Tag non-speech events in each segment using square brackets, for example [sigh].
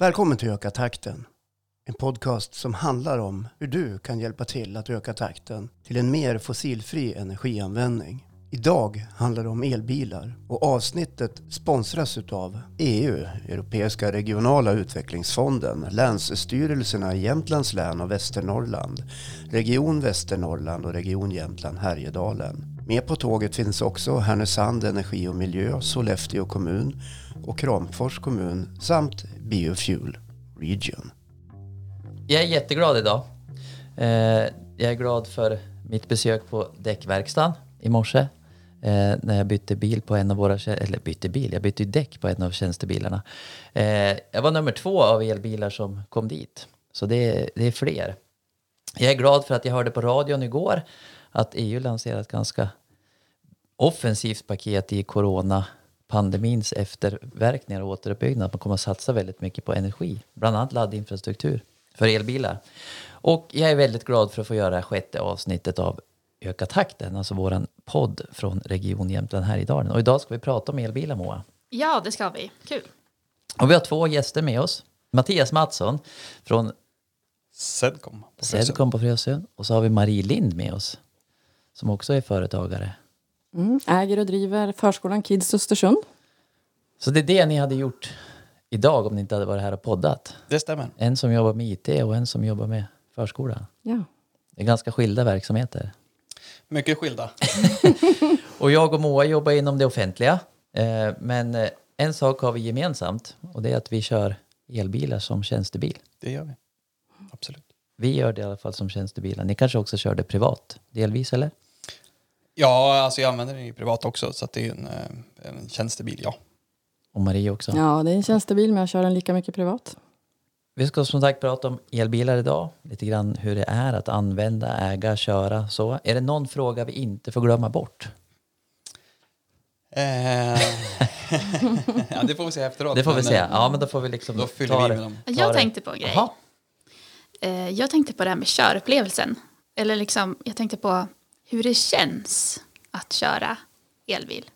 Välkommen till Öka takten. En podcast som handlar om hur du kan hjälpa till att öka takten till en mer fossilfri energianvändning. Idag handlar det om elbilar och avsnittet sponsras av EU, Europeiska regionala utvecklingsfonden, Länsstyrelserna i Jämtlands län och Västernorrland, Region Västernorrland och Region Jämtland Härjedalen. Med på tåget finns också Härnösand Energi och Miljö, Sollefteå kommun och Kramfors kommun samt Biofuel Region. Jag är jätteglad idag. Eh, jag är glad för mitt besök på däckverkstaden i morse. Eh, när jag bytte bil på en av våra, eller bytte bil, jag bytte ju däck på en av tjänstebilarna. Eh, jag var nummer två av elbilar som kom dit. Så det, det är fler. Jag är glad för att jag hörde på radion igår att EU lanserat ett ganska offensivt paket i coronapandemins efterverkningar och återuppbyggnad. Man kommer att satsa väldigt mycket på energi, bland annat laddinfrastruktur för elbilar. Och jag är väldigt glad för att få göra det här sjätte avsnittet av Öka takten, alltså vår podd från Region Jämtland Härjedalen. Och idag ska vi prata om elbilar, Moa. Ja, det ska vi. Kul. Och vi har två gäster med oss. Mattias Mattsson från Sedcom. på Frösön. Sedcom på Frösön. Och så har vi Marie Lind med oss, som också är företagare. Mm, äger och driver förskolan Kids Östersund. Så det är det ni hade gjort idag om ni inte hade varit här och poddat. Det stämmer. En som jobbar med IT och en som jobbar med förskola. Ja. Det är ganska skilda verksamheter. Mycket skilda. [laughs] Och jag och Moa jobbar inom det offentliga. Eh, Men eh, en sak har vi gemensamt och det är att vi kör elbilar som tjänstebil. Det gör vi. Absolut. Vi gör det i alla fall som tjänstebilar. Ni kanske också kör det privat, delvis eller? Ja, alltså jag använder den ju privat också så att det är en, eh, en tjänstebil, ja. Och Marie också. ja, det är en tjänstebil men jag kör den lika mycket privat. Vi ska som sagt prata om elbilar idag. Lite grann hur det är att använda, äga, köra. Så. Är det någon fråga vi inte får glömma bort? Eh, [laughs] ja, det får vi se efteråt. Det får vi se. eh, Ja, men då får vi liksom Då fyller ta vi med dem. Jag tänkte på en grej. Jaha. Eh, Jag tänkte på det här med körupplevelsen. Eller liksom, jag tänkte på hur det känns att köra elbil.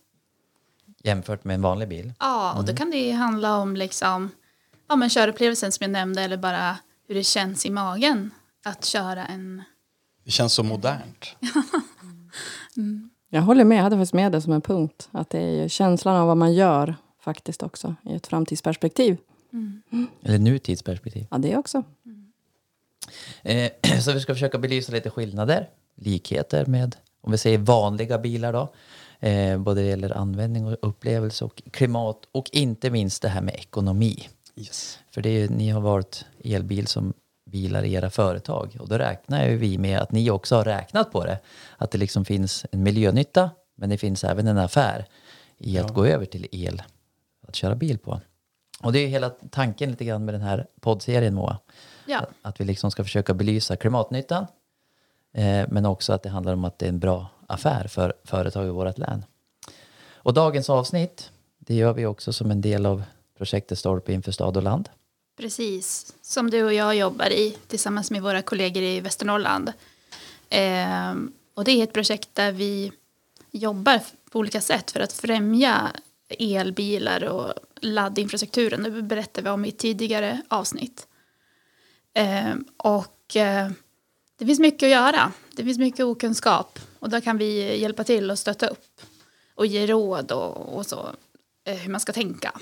Jämfört med en vanlig bil. Ja, och då kan det ju handla om liksom, ja, men körupplevelsen som jag nämnde eller bara hur det känns i magen att köra en... Det känns så modernt. [laughs] Jag håller med, jag hade faktiskt med det som en punkt. Att det är ju känslan av vad man gör faktiskt också i ett framtidsperspektiv. Eller nutidsperspektiv. Ja, det också. Eh, [clears throat] så vi ska försöka belysa lite skillnader, likheter med, om vi säger vanliga bilar då. Eh, både det gäller användning och upplevelse och klimat och inte minst det här med ekonomi. Yes. För det ni har valt elbil som bilar i era företag och då räknar ju vi med att ni också har räknat på det. Att det liksom finns en miljönytta men det finns även en affär i att gå över till el att köra bil på. Och det är ju hela tanken lite grann med den här poddserien Moa. Ja, Att- Att vi liksom ska försöka belysa klimatnyttan. Eh, men också att det handlar om att det är en bra affär för företag i vårt län. Och dagens avsnitt, det gör vi också som en del av projektet Stolpe inför stad och land. precis. Som du och jag jobbar i tillsammans med våra kollegor i Västernorrland. Eh, och det är ett projekt där vi jobbar på olika sätt för att främja elbilar och laddinfrastrukturen. Det berättade vi om i ett tidigare avsnitt. Eh, och eh, det finns mycket att göra. Det finns mycket okunskap och där kan vi hjälpa till och stötta upp och ge råd och, och så eh, hur man ska tänka.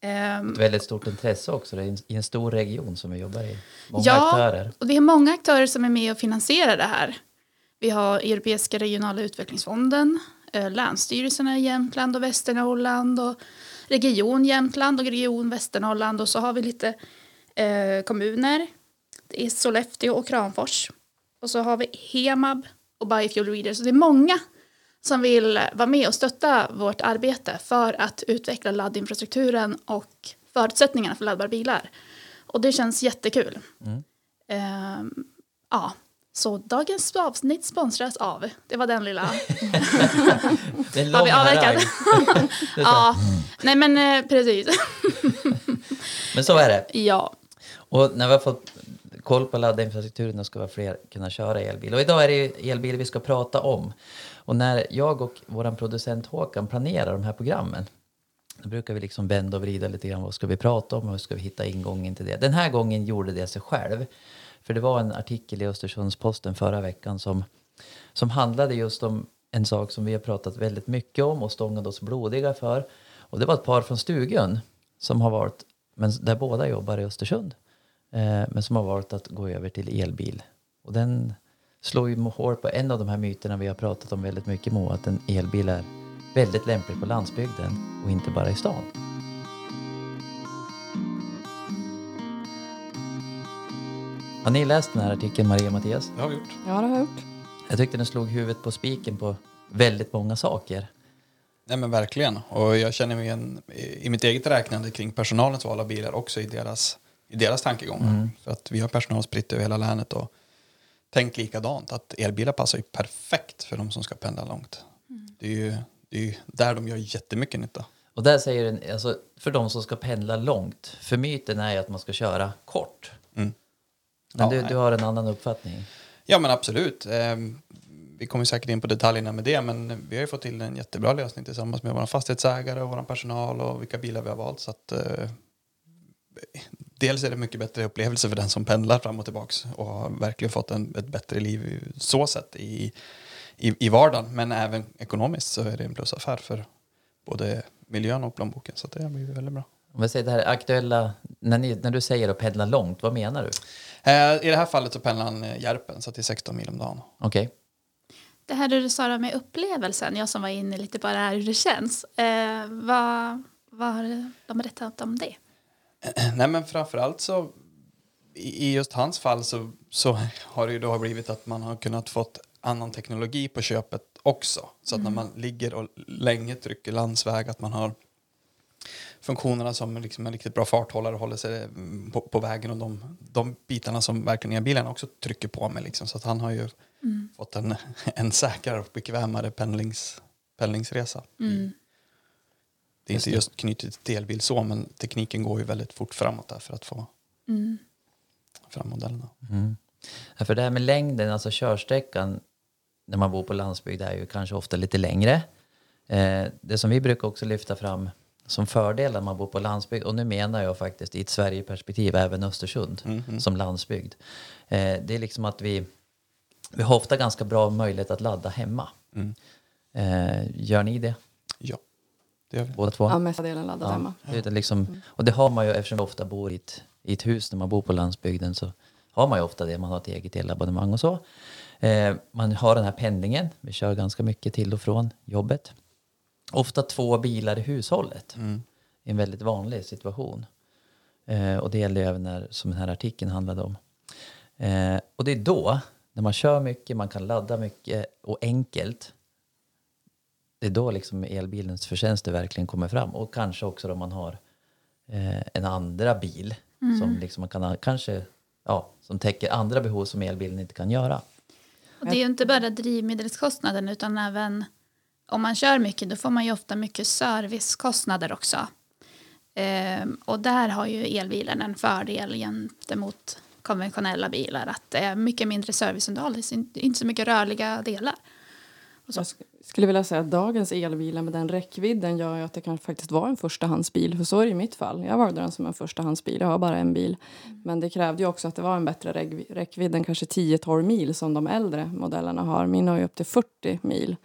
Ehm, Ett väldigt stort intresse också det är i en stor region som vi jobbar i. Många Ja. aktörer. Och vi har många aktörer som är med och finansierar det här. Vi har Europeiska regionala utvecklingsfonden, eh, Länsstyrelserna i Jämtland och Västernorrland och Region Jämtland och Region Västernorrland och så har vi lite eh, kommuner. Det är Sollefteå och Kramfors. Och så har vi Hemab och Biofuel Reader. Så det är många som vill vara med och stötta vårt arbete för att utveckla laddinfrastrukturen och förutsättningarna för laddbara bilar. Och det känns jättekul. Ehm, ja, så dagens avsnitt sponsras av. Det var den lilla. [laughs] Det är en Har vi avverkat? [laughs] ja, nej men eh, precis. [laughs] Men så är det. ja, Och när vi har fått koll på laddinfrastrukturen då ska vi fler kunna köra elbil. Och idag är det elbil vi ska prata om. Och när jag och vår producent Håkan planerar de här programmen Då brukar vi liksom vända och vrida lite grann. Vad ska vi prata om och hur ska vi hitta ingången till det? Den här gången gjorde det sig själv. För det var en artikel i Östersunds-Posten förra veckan som, som handlade just om en sak som vi har pratat väldigt mycket om och stångat oss blodiga för. Och det var ett par från Stugun som har varit, men där båda jobbar i Östersund, eh, men som har valt att gå över till elbil. Och den slår ju hål på en av de här myterna vi har pratat om väldigt mycket Moa, att en elbil är väldigt lämplig på landsbygden och inte bara i stan. Har ni läst den här artikeln, Maria och Mattias? Det har vi gjort. Ja, det har jag gjort. Jag tyckte den slog huvudet på spiken på väldigt många saker. Nej men verkligen. Och jag känner mig igen i mitt eget räknande kring personalens val av bilar också i deras, i deras tankegångar. För att vi har personal spritt över hela länet och tänkt likadant. Att elbilar passar ju perfekt för de som ska pendla långt. Det, är ju, det är ju där de gör jättemycket nytta. Och där säger den, alltså för de som ska pendla långt, för myten är ju att man ska köra kort. Mm. Men Ja, du, du har en annan uppfattning. Ja men absolut. Ehm, vi kommer säkert in på detaljerna med det men vi har ju fått till en jättebra lösning tillsammans med våra fastighetsägare och vår personal och vilka bilar vi har valt. Så att, eh, dels är det mycket bättre upplevelse för den som pendlar fram och tillbaks och har verkligen fått en, ett bättre liv så sätt i, i, i vardagen. Men även ekonomiskt så är det en plusaffär för både miljön och plånboken. Så det blir väldigt bra. Om vi säger det här aktuella, när, ni, när du säger att pendla långt, vad menar du? Eh, I det här fallet så pendlar han eh, Järpen så det är 16 mil om dagen. Okej. Det här du sa med upplevelsen, jag som var inne lite på det här hur det känns. Eh, vad, vad har de berättat om det? [clears throat] Nej men framförallt så i just hans fall så, så har det ju då blivit att man har kunnat fått annan teknologi på köpet också. Så att när man ligger och länge trycker landsväg att man har funktionerna som liksom en riktigt bra farthållare och håller sig mm, på, på vägen och de, de bitarna som verkligen elbilen också trycker på med. Liksom. Så att han har ju fått en, [laughs] en säkrare och bekvämare pendlings, pendlingsresa. Mm. Det är inte just knutet till elbil så, men tekniken går ju väldigt fort framåt där för att få Mm. fram modellerna. Mm. Ja, för det här med längden, alltså körsträckan när man bor på landsbygd är ju kanske ofta lite längre. Eh, det som vi brukar också lyfta fram som fördel när man bor på landsbygd, och nu menar jag faktiskt i ett Sverigeperspektiv även Östersund som landsbygd. Eh, det är liksom att vi, vi har ofta ganska bra möjlighet att ladda hemma. Mm. Eh, gör ni det Ja, det gör vi. båda två? Ja, mesta delen laddad hemma. Det är liksom, och det har man ju eftersom vi ofta bor i ett, i ett hus när man bor på landsbygden så har man ju ofta det. Man har ett eget elabonnemang och så. Eh, man har den här pendlingen. Vi kör ganska mycket till och från jobbet. Ofta två bilar i hushållet. Mm. I en väldigt vanlig situation. Eh, och det gäller ju även när, som den här artikeln handlade om. Eh, och det är då, när man kör mycket, man kan ladda mycket och enkelt. Det är då liksom elbilens förtjänster verkligen kommer fram. Och kanske också om man har eh, en andra bil som liksom man kan ha, kanske ja, som täcker andra behov som elbilen inte kan göra. Och det är ju inte bara drivmedelskostnaden utan även om man kör mycket då får man ju ofta mycket servicekostnader också. Ehm, och där har ju elbilen en fördel gentemot konventionella bilar att det är mycket mindre serviceunderhåll, det är inte- inte så mycket rörliga delar. Och så. Skulle vilja säga att dagens elbilar med den räckvidden gör ju att det kan faktiskt vara en förstahandsbil. För så är det i mitt fall. Jag valde den som en förstahandsbil. Jag har bara en bil. Men det krävde ju också att det var en bättre räckvi- räckvidd än kanske 10-12 mil som de äldre modellerna har. Min har ju upp till 40 mil.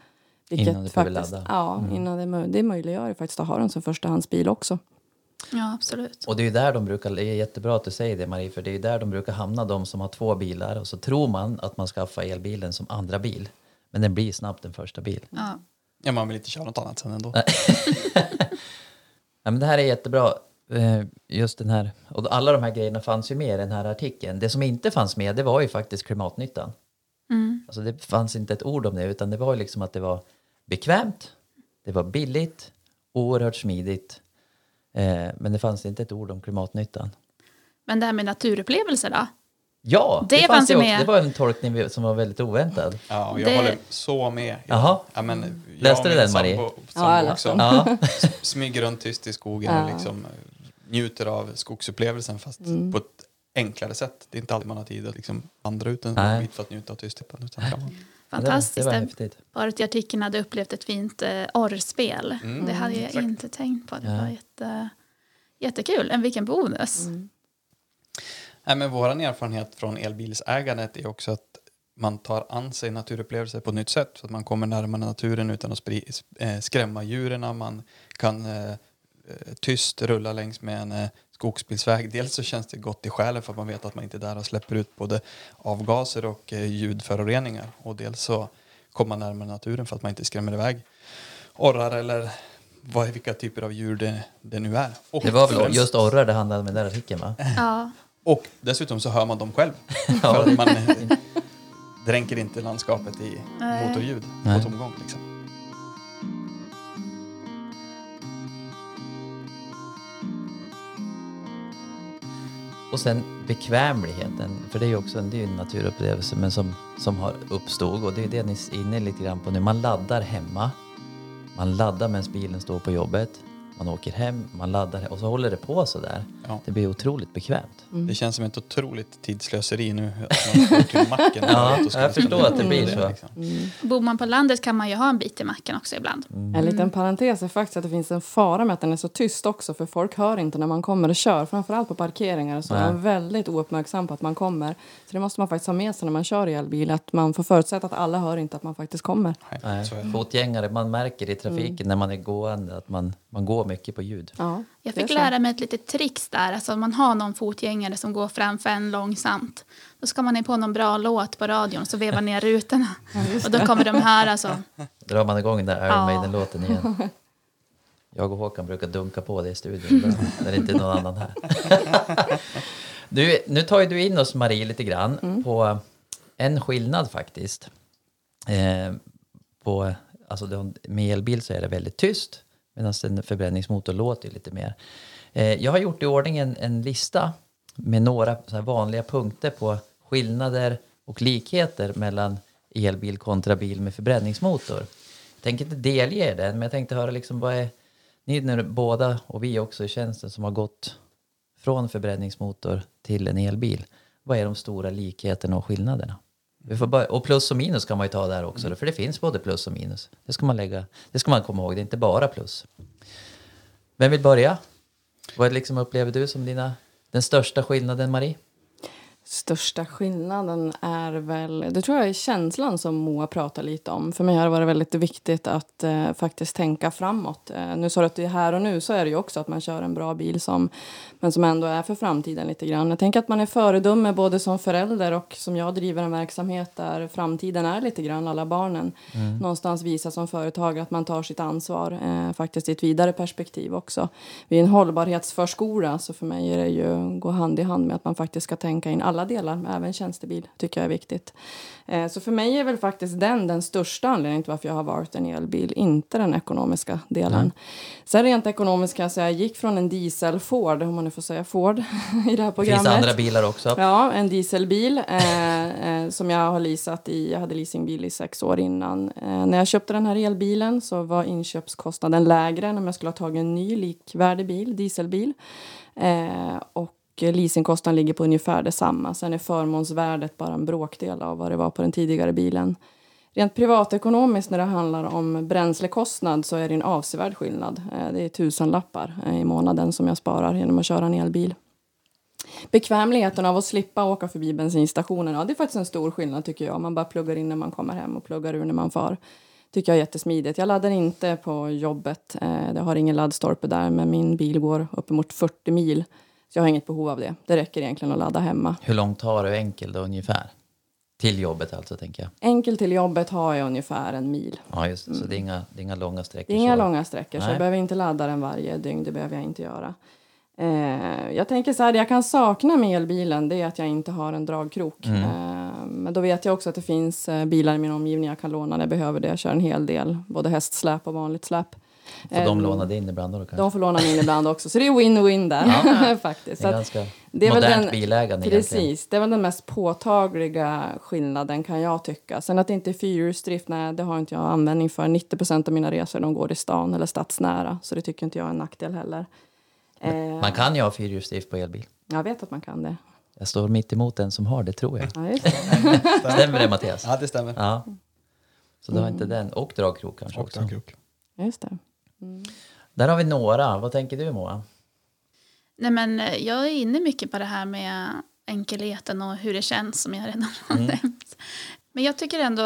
Innan du behöver ladda. Ja, innan det, det möjliggör ju faktiskt att ha den som förstahandsbil också. Ja, absolut. Och det är ju där de brukar, det är jättebra att du säger det Marie, för det är ju där de brukar hamna, de som har två bilar. Och så tror man att man skaffar elbilen som andra bil. Men den blir snabbt en första bil. Ja. Ja, man vill inte köra något annat sen ändå. [laughs] Ja, men det här är jättebra. Eh, Just den här, och alla de här grejerna fanns ju med i den här artikeln. Det som inte fanns med, det var ju faktiskt klimatnyttan. Mm. Alltså det fanns inte ett ord om det, utan det var ju liksom att det var bekvämt, det var billigt, oerhört smidigt. Eh, men det fanns inte ett ord om klimatnyttan. Men det här med naturupplevelser då? Ja, Det fanns ju med. Det var en tolkning som var väldigt oväntad. Ja, och jag Det- håller så med. Jaha. Ja, men, jag Läste och du den, Marie? sambo- Ja, sambo jag också. Ja, [laughs] Smyger runt tyst i skogen och Ja. liksom eh, njuter av skogsupplevelsen fast på ett enklare sätt. Det är inte alltid man har tid att liksom vandra ut en Nej. bit för att njuta av. Utan man. fantastiskt. Det var, det Det-. Paret i artikeln hade upplevt ett fint eh, orrspel. Mm, det hade jag exakt. inte tänkt på. Det Ja. var jätte, jättekul. En vilken bonus. Nej, men vår erfarenhet från elbilsägandet är också att man tar an sig naturupplevelser på ett nytt sätt. Så att man kommer närmare naturen utan att spri, eh, skrämma djuren. Man kan eh, eh, tyst rulla längs med en eh, skogsbilsväg. Dels så känns det gott i själen för att man vet att man inte är där och släpper ut både avgaser och eh, ljudföroreningar. Och dels så kommer man närmare naturen för att man inte skrämmer iväg orrar eller vad, vilka typer av djur det, det nu är. Och Det var väl just orrar det handlade om i den där artikeln va? Ja. Och dessutom så hör man dem själv. [laughs] För att man [laughs] dränker inte landskapet i Nej. motorljud Nej. på tomgång. Liksom. Och sen bekvämligheten, för det är ju också en, det är en naturupplevelse men som, som har uppstått och det är det ni är inne lite grann på nu. Man laddar hemma, man laddar medan bilen står på jobbet, man åker hem, man laddar och så håller det på så där. Ja. Det blir otroligt bekvämt. Det känns som ett otroligt tidslöseri nu att man [laughs] till macken. Ja, jag förstår att det blir så. liksom. Bor man på landet kan man ju ha en bit i macken också ibland. En liten parentes är faktiskt att det finns en fara med att den är så tyst också för folk hör inte när man kommer och kör. Framförallt på parkeringar så är Nej. man väldigt ouppmärksam på att man kommer. Så det måste man faktiskt ha med sig när man kör i elbil. Att man får förutsätta att alla hör inte att man faktiskt kommer. Nej, är fotgängare, man märker i trafiken när man är gående att man, man går mycket på ljud. Ja, Jag fick lära mig ett litet trix där. Alltså om man har någon fotgängare som går framför en långsamt. Då ska man ha på någon bra låt på radion så vevar ner rutorna. [laughs] och då kommer de här alltså. [laughs] Drar man igång den där Iron. Maiden-låten igen. [laughs] Jag och Håkan brukar dunka på det i studion när det inte är någon annan här. Du, nu tar ju du in oss Marie lite grann på en skillnad faktiskt. Eh, på, alltså med elbil så är det väldigt tyst medan en förbränningsmotor låter lite mer. Eh, jag har gjort i ordning en, en lista med några så här vanliga punkter på skillnader och likheter mellan elbil kontra bil med förbränningsmotor. Jag tänker inte delge er den, men jag tänkte höra liksom vad är ni nu båda och vi också i tjänsten som har gått från förbränningsmotor till en elbil. Vad är de stora likheterna och skillnaderna? Vi får börja, och plus och minus kan man ju ta där också, mm. för det finns både plus och minus. Det ska man, lägga, det ska man komma ihåg, det är inte bara plus. Vem vill börja? Vad liksom upplever du som dina, den största skillnaden, Marie? Största skillnaden är väl, det tror jag är känslan som Moa pratar lite om. För mig har det varit väldigt viktigt att eh, faktiskt tänka framåt. Eh, nu sa du att det är här och nu, så är det ju också att man kör en bra bil som, men som ändå är för framtiden lite grann. Jag tänker att man är föredöme både som förälder och som jag driver en verksamhet där framtiden är lite grann alla barnen. Någonstans visa som företagare att man tar sitt ansvar eh, faktiskt i ett vidare perspektiv också. Vi är en hållbarhetsförskola så för mig är det ju gå hand i hand med att man faktiskt ska tänka in alla delar, även tjänstebil tycker jag är viktigt. Eh, så för mig är väl faktiskt den den största anledningen till varför jag har valt en elbil, inte den ekonomiska delen. Sen rent ekonomiskt kan jag säga, jag gick från en diesel Ford, om man nu får säga Ford [laughs] i det här Det programmet. finns andra bilar också. Ja, en dieselbil eh, eh, som jag har leasat i. Jag hade leasingbil i sex år innan. Eh, när jag köpte den här elbilen så var inköpskostnaden lägre än om jag skulle ha tagit en ny likvärdig bil, dieselbil. Eh, och leasingkostnaden ligger på ungefär detsamma. Sen är förmånsvärdet bara en bråkdel av vad det var på den tidigare bilen. Rent privatekonomiskt när det handlar om bränslekostnad så är det en avsevärd skillnad. Eh, det är tusenlappar eh, i månaden som jag sparar genom att köra en elbil. Bekvämligheten av att slippa åka förbi bensinstationen, ja, det är faktiskt en stor skillnad tycker jag. Man bara pluggar in när man kommer hem och pluggar ur när man far. Tycker jag är jättesmidigt. Jag laddar inte på jobbet. Eh, jag har ingen laddstolpe där, men min bil går uppemot 40 mil. Så jag har inget behov av det. Det räcker egentligen att ladda hemma. Hur långt tar du enkel då ungefär? Till jobbet alltså, tänker jag. Enkel till jobbet har jag ungefär en mil. Ja, just det. Så det är inga, det är inga långa sträckor. Det är inga så. långa sträckor, så Nej. jag behöver inte ladda den varje dygn. Det behöver jag inte göra. Eh, jag tänker så här, det jag kan sakna med elbilen det är att jag inte har en dragkrok. Mm. Eh, men då vet jag också att det finns eh, bilar i min omgivning jag kan låna när jag behöver det. Jag kör en hel del, både hästsläp och vanligt släp. Får de Eh, låna in ibland då kanske? De får låna min ibland också, så det är win-win där [laughs] Ja. [laughs] faktiskt. det är ganska det är modernt den- bilägande egentligen. Precis, det är väl den mest påtagliga skillnaden kan jag tycka. Sen att det inte är fyrhjulsdrift, nej det har inte jag användning för. 90% av mina resor de går i stan eller stadsnära, så det tycker inte jag är en nackdel heller. Eh, Man kan ju ha fyrhjulsdrift på elbil. Jag vet att man kan det. Jag står mitt emot den som har det, tror jag. Ja, det. [laughs] Stämmer det, Mattias? Ja, det stämmer. Ja. Så det har inte den. Och dragkrok kanske Och också. dragkrok. Just det. Där har vi några. Vad tänker du Moa? Nej, men eh, jag är inne mycket på det här med enkelheten och hur det känns som jag redan har nämnt. Men jag tycker ändå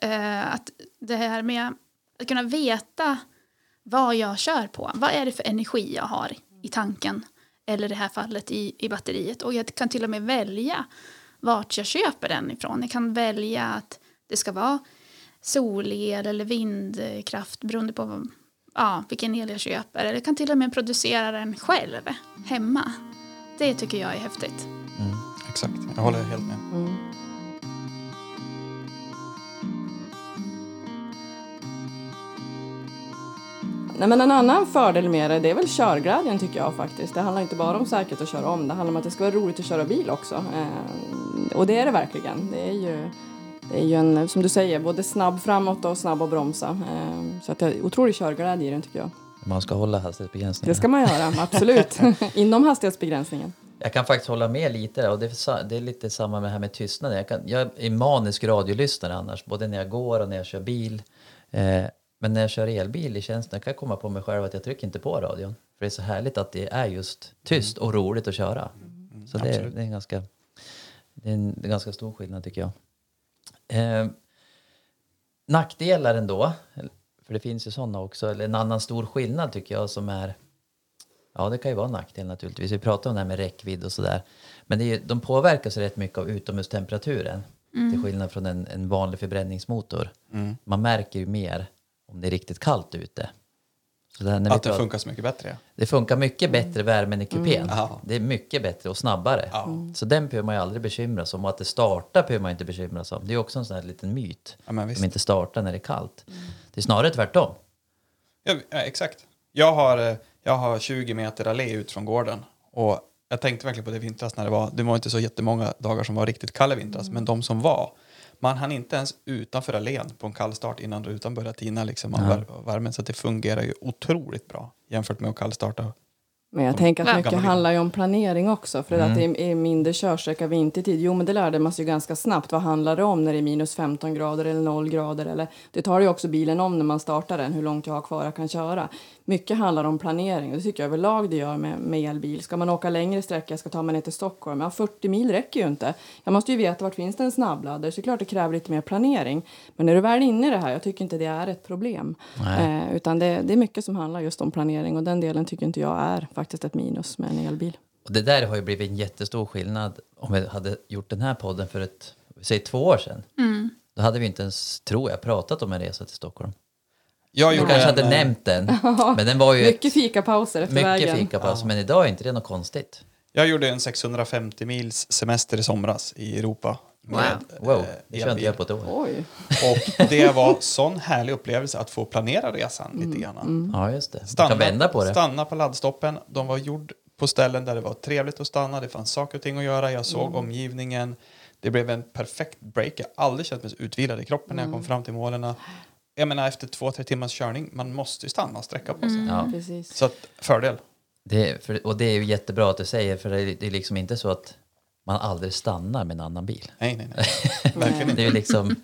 eh, att det här med att kunna veta vad jag kör på. Vad är det för energi jag har i tanken? Eller i det här fallet i, i batteriet. Och jag kan till och med välja vart jag köper den ifrån. Jag kan välja att det ska vara solel eller vindkraft beroende på ja, vilken el jag köper. Eller kan till och med producera den själv hemma. Det tycker jag är häftigt. Exakt, jag håller helt med. Mm. Nej, men en annan fördel med det, det är väl körglädjen tycker jag faktiskt. Det handlar inte bara om säkerhet att köra om, det handlar om att det ska vara roligt att köra bil också. Eh, och det är det verkligen. Det är ju, det är ju en, som du säger, både snabb framåt och snabb att bromsa. Eh, så att det är otrolig körglädje i den tycker jag. Man ska hålla hastighetsbegränsningen. Det ska man göra, [laughs] absolut. [laughs] Inom hastighetsbegränsningen. Jag kan faktiskt hålla med lite och det är, sa- det är lite samma med det här med tystnaden. Jag, kan, jag är manisk radiolyssnare annars, både när jag går och när jag kör bil. Eh, men när jag kör elbil i tjänsten kan jag komma på mig själv att jag trycker inte på radion. För det är så härligt att det är just tyst och roligt att köra. Så det, är- det, är en ganska, det är en, det är en ganska stor skillnad tycker jag. Eh, nackdelar ändå, för det finns ju sådana också. Eller en annan stor skillnad tycker jag som är Ja, det kan ju vara en nackdel naturligtvis. Vi pratar om det här med räckvidd och sådär. Men det är, de påverkas rätt mycket av utomhustemperaturen. Till skillnad från en, en vanlig förbränningsmotor. Man märker ju mer om det är riktigt kallt ute. Så det, här när vi Att det pratar- funkar så mycket bättre. det funkar mycket bättre värmen i kupén. Ja. Det är mycket bättre och snabbare. Ja. Så den behöver man ju aldrig bekymra sig om. Och att det startar behöver man inte bekymra sig om. Det är också en sån här liten myt. Ja. Som inte startar när det är kallt. Det är snarare tvärtom. Ja, ja, exakt. Jag har, eh, jag har 20 meter allé ut från gården. Och jag tänkte verkligen på det vintras när det var, det var inte så jättemånga dagar som var riktigt kalla i vintras, men de som var, man hann inte ens utanför allén på en kall start innan rutan började tina liksom av vär- värmen, så det fungerar ju otroligt bra jämfört med att kallstarta. Men jag tänker att mycket handlar ju om planering också. För att det är mindre körsträcka vintertid. Jo, men det lärde man sig ju ganska snabbt. Vad handlar det om när det är minus 15 grader eller 0 grader? Eller, det tar ju också bilen om när man startar den, hur långt jag har kvar jag kan köra. Mycket handlar om planering och det tycker jag överlag det gör med, med elbil. Ska man åka längre sträcka, jag ska ta mig ner till Stockholm. Ja, 40 mil räcker ju inte. Jag måste ju veta vart finns det en snabbladdare. Så det är klart det kräver lite mer planering. Men när du väl är inne i det här, jag tycker inte det är ett problem. Eh, utan det, det är mycket som handlar just om planering och den delen tycker inte jag är faktiskt ett minus med en elbil. Och det där har ju blivit en jättestor skillnad om vi hade gjort den här podden för ett, säg två år sedan. Då hade vi inte ens, tror jag, pratat om en resa till Stockholm. Jag Du kanske en, hade eh, nämnt den, [laughs] men den var ju Mycket ett, fikapauser efter mycket vägen. fikapaus. Men idag är inte det något konstigt. Jag gjorde en 650 mils semester i somras i Europa. Med, Wow, eh, det elbil. jag på ett år. Oj. Och det var sån härlig upplevelse att få planera resan Mm, lite grann. Ja, just det. Du kan vända på det. Stanna på laddstoppen. De var gjord på ställen där det var trevligt att stanna. Det fanns saker och ting att göra. Jag såg Mm. omgivningen. Det blev en perfekt break. Jag har aldrig känt mig så utvilad i kroppen när jag kom Mm. fram till målen. Jag menar efter två, tre timmars körning, man måste ju stanna och sträcka på sig. Ja. Precis. Så att, fördel. Det, för, och det är ju jättebra att du säger, för det är, det är liksom inte så att man aldrig stannar med en annan bil. Nej, nej, nej. Verkligen Det inte. är ju liksom...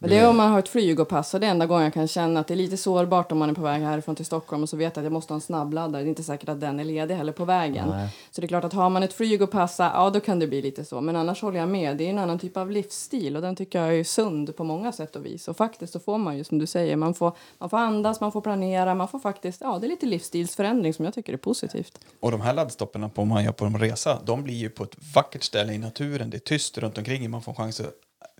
Men det är om man har ett flygopass och det är enda gången jag kan känna att det är lite sårbart om man är på väg härifrån till Stockholm och så vet jag att jag måste ha en snabbladdare. Det är inte säkert att den är ledig heller på vägen. Nej. Så det är klart att har man ett flygopass, ja då kan det bli lite så. Men annars håller jag med. Det är en annan typ av livsstil och den tycker jag är sund på många sätt och vis. Och faktiskt så får man ju som du säger, man får, man får andas, man får planera, man får faktiskt, ja det är lite livsstilsförändring som jag tycker är positivt. Och de här laddstopparna på man gör på en resa, de blir ju på ett vackert ställe i naturen. Det är tyst runt omkring. Man får chans att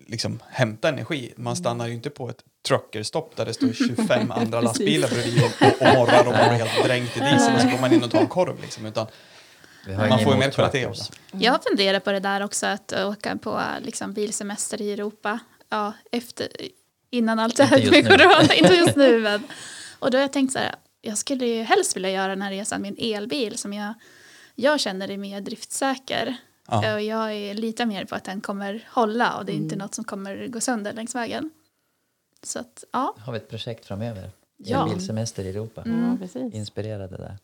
liksom hämta energi. Man stannar ju inte på ett truckerstopp där det står [laughs] 25 andra lastbilar bredvid och, och morrar och man blir helt dränkt i diesel och så går man in och tar en korv. Liksom. Utan Man får ju mer kvalitet truckers. Jag har funderat på det där också, att åka på liksom, bilsemester i Europa. Ja, efter, innan allt det här Inte med just nu. corona, [laughs] inte just nu. Men. Och då har jag tänkt så här, jag skulle ju helst vilja göra den här resan med en elbil som jag, jag känner är mer driftsäker. Ja. Och jag är lite mer på att den kommer hålla och det är inte något som kommer gå sönder längs vägen. Så att, ja. har vi ett projekt framöver. Ja. En bilsemester i Europa. Ja, precis. Inspirerade där.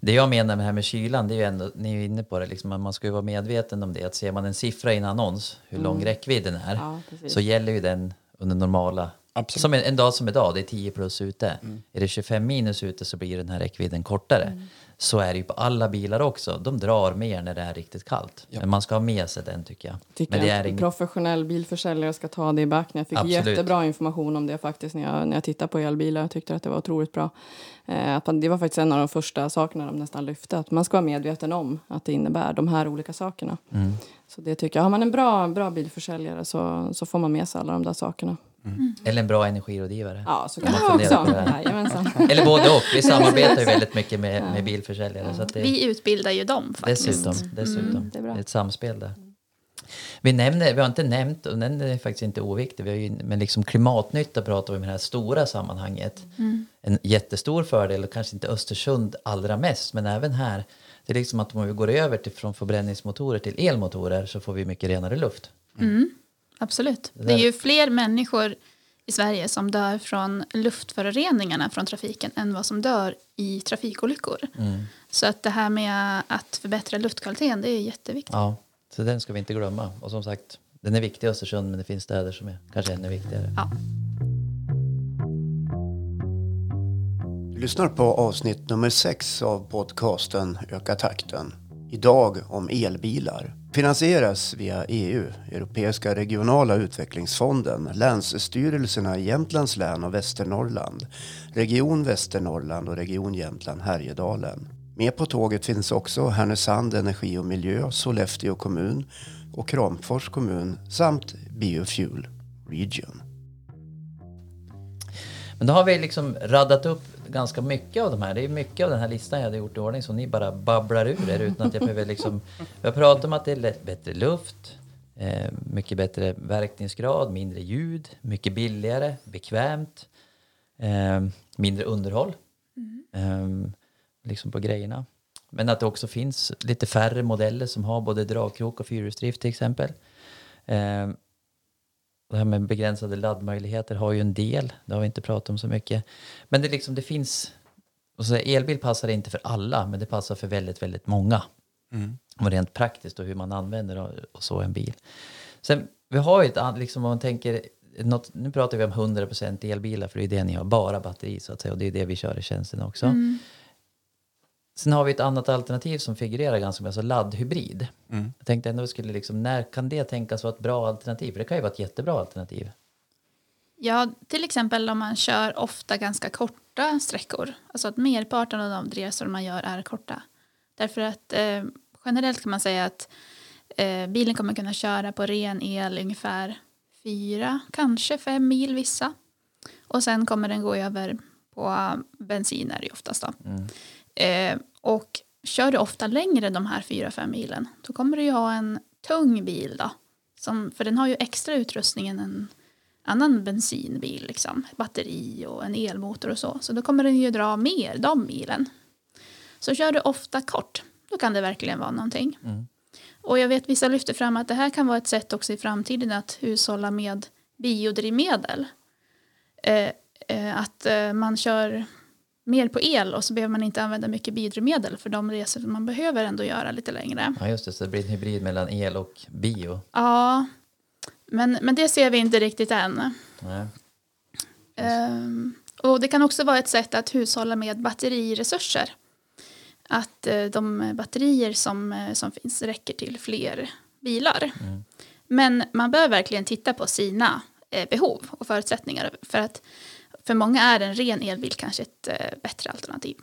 Det jag menar med det här med kylan, det är ju ändå, ni är ju inne på det, liksom, att man ska ju vara medveten om det. Att ser man en siffra i en annons, hur lång räckvidden är, Ja, så gäller ju den under normala Absolut. Som en, en dag som idag, det är 10 plus ute. Är det 25 minus ute så blir den här räckvidden kortare. Så är det ju på alla bilar också. De drar mer när det är riktigt kallt. Ja. Men man ska ha med sig den tycker jag. Tycker Men det är ingen... professionell bilförsäljare ska ta det i backen. Jag fick Absolut. jättebra information om det faktiskt när jag, när jag tittade på elbilar. Jag tyckte att det var otroligt bra. Eh, att man, det var faktiskt en av de första sakerna de nästan lyfte. Att man ska vara medveten om att det innebär de här olika sakerna. Mm. Så det tycker jag. Har man en bra, bra bilförsäljare så, så får man med sig alla de där sakerna. Eller en bra energirådgivare. Ja, så Kan kan man fundera också. på det. [laughs] Eller både och. Vi [laughs] samarbetar ju väldigt mycket med, med bilförsäljare. Så att det, Vi utbildar ju dem faktiskt. dessutom, dessutom. Mm, det är bra. det är ett samspel där. Vi, nämner, vi har inte nämnt, och den är faktiskt inte oviktig, vi har ju, men liksom klimatnytta pratar vi om i det här stora sammanhanget. En jättestor fördel, och kanske inte Östersund allra mest, men även här. Det är liksom att om vi går över till, från förbränningsmotorer till elmotorer så får vi mycket renare luft. Mm, absolut. Det är ju fler människor i Sverige som dör från luftföroreningarna från trafiken än vad som dör i trafikolyckor. Så att det här med att förbättra luftkvaliteten, det är jätteviktigt. Ja, så den ska vi inte glömma. Och som sagt, den är viktig i Östersund, men det finns städer som är kanske ännu viktigare. Ja. Du lyssnar på avsnitt nummer sex av podcasten Öka takten. Idag om elbilar. Finansieras via EU, Europeiska regionala utvecklingsfonden, länsstyrelserna i Jämtlands län och Västernorrland, Region Västernorrland och Region Jämtland Härjedalen. Med på tåget finns också Härnösand Energi och Miljö, Sollefteå kommun och Kramfors kommun samt Biofuel Region. Men då har vi liksom raddat upp ganska mycket av de här. Det är mycket av den här listan jag hade gjort i ordning som ni bara babblar ur er utan att jag behöver liksom... [laughs] Vi har pratat om att det är lätt, bättre luft, eh, mycket bättre verkningsgrad, mindre ljud, mycket billigare, bekvämt, eh, mindre underhåll. Eh, liksom på grejerna. Men att det också finns lite färre modeller som har både dragkrok och fyrhjulsdrift till exempel. Det här med begränsade laddmöjligheter har ju en del. Det har vi inte pratat om så mycket. Men det, liksom, det finns... Och så elbil passar inte för alla, men det passar för väldigt, väldigt många. Och rent praktiskt och hur man använder och, och så en bil. Sen, vi har ju ett liksom om man tänker... Något, nu pratar vi om 100% elbilar, för det är det ni har, bara batteri så att säga. Och det är det vi kör i tjänsten också. Sen har vi ett annat alternativ som figurerar ganska mycket, alltså laddhybrid. Jag tänkte ändå skulle liksom, när kan det tänkas vara ett bra alternativ? För det kan ju vara ett jättebra alternativ. Ja, till exempel om man kör ofta ganska korta sträckor. Alltså att merparten av de resor man gör är korta. Därför att eh, generellt kan man säga att eh, bilen kommer kunna köra på ren el ungefär fyra, kanske fem mil vissa. Och sen kommer den gå över på bensin är det ju oftast då. Eh, och kör du ofta längre de här fyra, fem milen då kommer du ju ha en tung bil då. Som, för den har ju extra utrustning än en annan bensinbil, liksom. batteri och en elmotor och så. Så då kommer den ju dra mer de milen. Så kör du ofta kort, då kan det verkligen vara någonting. Och jag vet vissa lyfter fram att det här kan vara ett sätt också i framtiden att hushålla med biodrivmedel. Eh, eh, att eh, man kör mer på el och så behöver man inte använda mycket biodrivmedel för de resor man behöver ändå göra lite längre. Ja, just det. Så det blir en hybrid mellan el och bio. Ja, men, men det ser vi inte riktigt än. Nej. Ehm, och det kan också vara ett sätt att hushålla med batteriresurser. Att eh, de batterier som, eh, som finns räcker till fler bilar. Men man bör verkligen titta på sina eh, behov och förutsättningar. För att för många är en ren elbil kanske ett eh, bättre alternativ.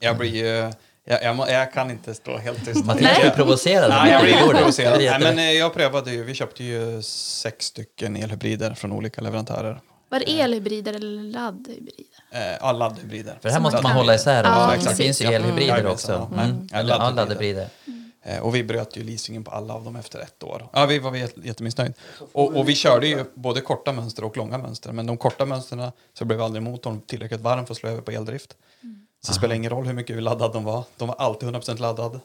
Jag blir ju... Jag, jag, må- jag kan inte stå helt tyst. Mattias blir provocerad. Nej, jag blir provocerad. Nej, men eh, jag prövade ju, vi köpte ju sex stycken elhybrider från olika leverantörer. Var det elhybrider eller laddhybrider? Eh, ja, laddhybrider. För det här måste man man hålla isär. Ja, det finns ju elhybrider Mm. också. Ja, Mm. ja, laddhybrider. Eh, och vi bröt ju leasingen på alla av dem efter ett år. Ja, vi var jätte- jättemissnöjda. Och, och vi körde ju både korta mönster och långa mönster. Men de korta mönstren så blev aldrig motorn tillräckligt varm för att slå över på eldrift. Så det spelar ingen roll hur mycket vi laddad de var. De var alltid 100% laddad.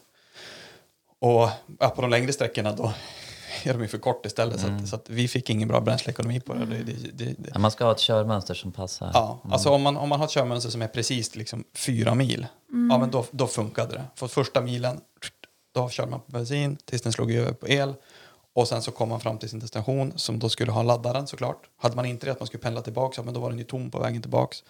Och ja, på de längre sträckorna då [laughs] är de ju för kort istället. Så, att, så att vi fick ingen bra bränsleekonomi på det. det, det, det, det. Ja, man ska ha ett körmönster som passar. Ja, alltså om man, om man har ett körmönster som är precis liksom fyra mil, ja men då, då funkade det. För första milen, då kör man på bensin tills den slog över på el. Och sen så kom man fram till sin destination som då skulle ha laddaren såklart. Hade man inte det att man skulle pendla tillbaka, men då var den ju tom på vägen tillbaks.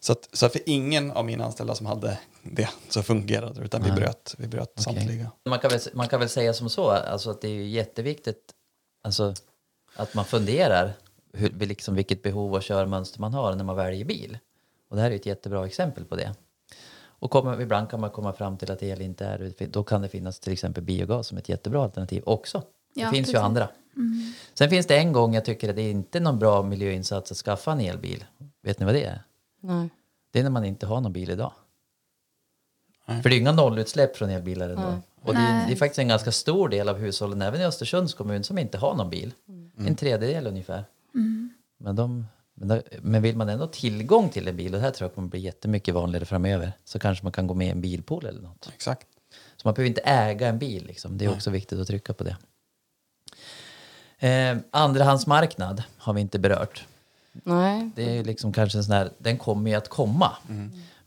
Så, att, så att för ingen av mina anställda som hade det så fungerade det, utan vi bröt, vi bröt Okej. samtliga. Man, kan väl, man kan väl säga som så, alltså att det är ju jätteviktigt alltså, att man funderar hur, liksom, vilket behov och körmönster man har när man väljer bil. Och det här är ett jättebra exempel på det. Och kommer, ibland kan man komma fram till att el inte är Då kan det finnas till exempel biogas som ett jättebra alternativ också. Det Ja, finns ju precis. andra. Sen finns det en gång jag tycker att det är inte någon bra miljöinsats att skaffa en elbil. Vet ni vad det är? Nej. Det är när man inte har någon bil idag. Nej. För det är inga nollutsläpp från elbilar ändå. Nej. Och det är, det är faktiskt en ganska stor del av hushållen, även i Östersunds kommun, som inte har någon bil. En tredjedel ungefär. Men, de, men, då, men vill man ändå ha tillgång till en bil, och det här tror jag kommer bli jättemycket vanligare framöver, så kanske man kan gå med i en bilpool eller något. Exakt. Så man behöver inte äga en bil, liksom. det är också viktigt att trycka på det. Eh, andrahandsmarknad har vi inte berört. Nej. Det är liksom kanske en sån här, den kommer ju att komma.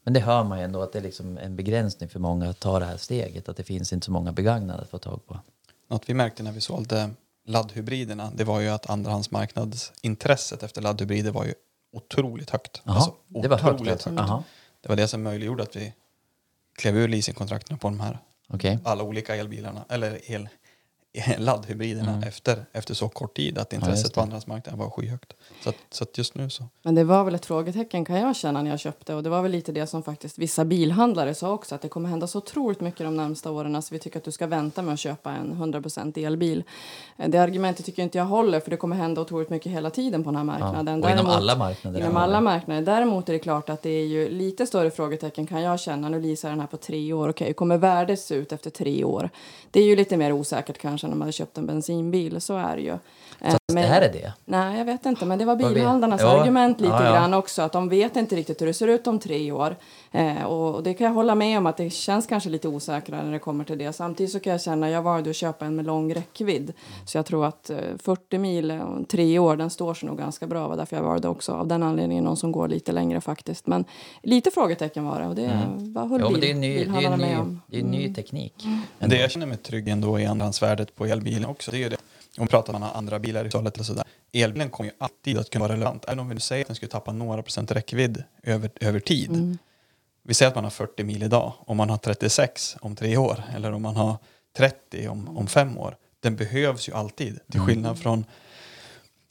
Men det hör man ju ändå att det är liksom en begränsning för många att ta det här steget. Att det finns inte så många begagnade att få tag på. Något vi märkte när vi sålde laddhybriderna, det var ju att andrahandsmarknadsintresset efter laddhybrider var ju otroligt högt. Jaha, Alltså, det var högt otroligt alltså. Jaha, Det var det som möjliggjorde att vi klev ur leasingkontrakten på de här okej. alla olika elbilarna, eller el, [laughs] laddhybriderna efter, efter så kort tid att intresset Mm. det. på andrahandsmarknaden var skyhögt. Så att, så att just nu så. Men det var väl ett frågetecken kan jag känna när jag köpte och det var väl lite det som faktiskt vissa bilhandlare sa också att det kommer hända så otroligt mycket de närmsta åren så vi tycker att du ska vänta med att köpa en 100% elbil. Eh, Det argumentet tycker inte jag håller för det kommer hända otroligt mycket hela tiden på den här Ja. marknaden. Och inom alla marknader. Inom alla marknader. Däremot är det klart att det är ju lite större frågetecken kan jag känna. Nu leasar den här på tre år. Okej, hur kommer värdet se ut efter tre år? Det är ju lite mer osäkert kanske när man hade köpt en bensinbil. Så är det ju. Eh, Så men- det här är det? Nej, jag vet inte. Men det var Vad bilhandlarnas Ja, argument lite ja, ja. grann också. Att de vet inte riktigt hur det ser ut om tre år. Eh, och, och det kan jag hålla med om att det känns kanske lite osäkrare när det kommer till det. Samtidigt så kan jag känna, jag valde att köpa en med lång räckvidd. Så jag tror att eh, 40 mil och tre år, den står sig nog ganska bra. Var därför jag valde också av den anledningen någon som går lite längre faktiskt. Men lite frågetecken var det och det var höll Jo, bil, det är ny, det är bilhandlarna med ny, om. det är ny teknik. Men det jag känner mig trygg ändå i andrahandsvärdet på elbilen också, det är ju det. Om vi pratar om man andra bilar i hushållet eller sådär. Elbilen kommer ju alltid att kunna vara relevant. Även om vi nu säger att den skulle tappa några procent räckvidd över, över tid. Vi säger att man har 40 mil idag. Om man har 36 om tre år. Eller om man har 30 om, om fem år. Den behövs ju alltid. Till skillnad från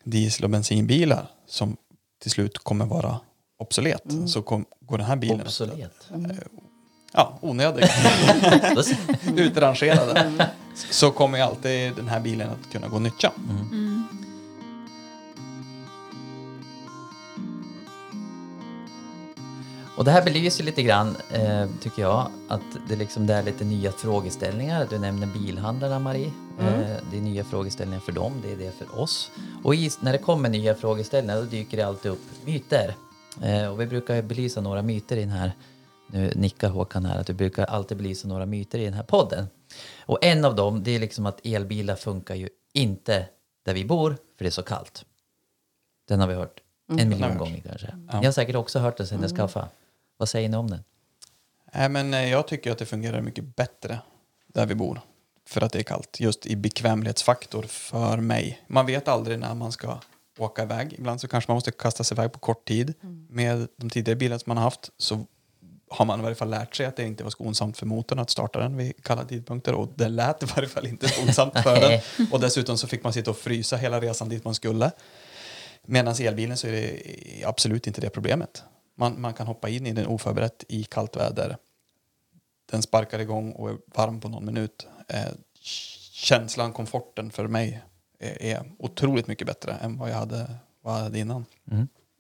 diesel och bensinbilar som till slut kommer vara obsolet. Så kom, går den här bilen Obsolet. Ja, onödig. [laughs] Utrangerade så kommer ju alltid den här bilen att kunna gå att nyttja. Och det här belyser lite grann, eh, tycker jag, att det, liksom, det är lite nya frågeställningar. Du nämner bilhandlarna, Marie. Eh, det är nya frågeställningar för dem, det är det för oss. Och i, när det kommer nya frågeställningar, då dyker det alltid upp myter. Eh, och vi brukar belysa några myter i den här, nu nickar Håkan här, att vi brukar alltid belysa några myter i den här podden. Och en av dem, det är liksom att elbilar funkar ju inte där vi bor, för det är så kallt. Den har vi hört en har miljon gånger kanske. Ja. Ni har säkert också hört den sen jag skaffade. Vad säger ni om den? Nej, men eh, jag tycker att det fungerar mycket bättre där vi bor. För att det är kallt. Just i bekvämlighetsfaktor för mig. Man vet aldrig när man ska åka iväg. Ibland så kanske man måste kasta sig iväg på kort tid. Med de tidigare bilarna som man har haft så har man i varje fall lärt sig att det inte var skonsamt för motorn att starta den vid kalla tidpunkter. Och det lät i varje fall inte skonsamt för den. Och dessutom så fick man sitta och frysa hela resan dit man skulle. Medan elbilen så är det absolut inte det problemet. Man, man kan hoppa in i den oförberett i kallt väder. Den sparkar igång och är varm på någon minut. Eh, känslan, komforten för mig är, är otroligt mycket bättre än vad jag hade, vad jag hade innan.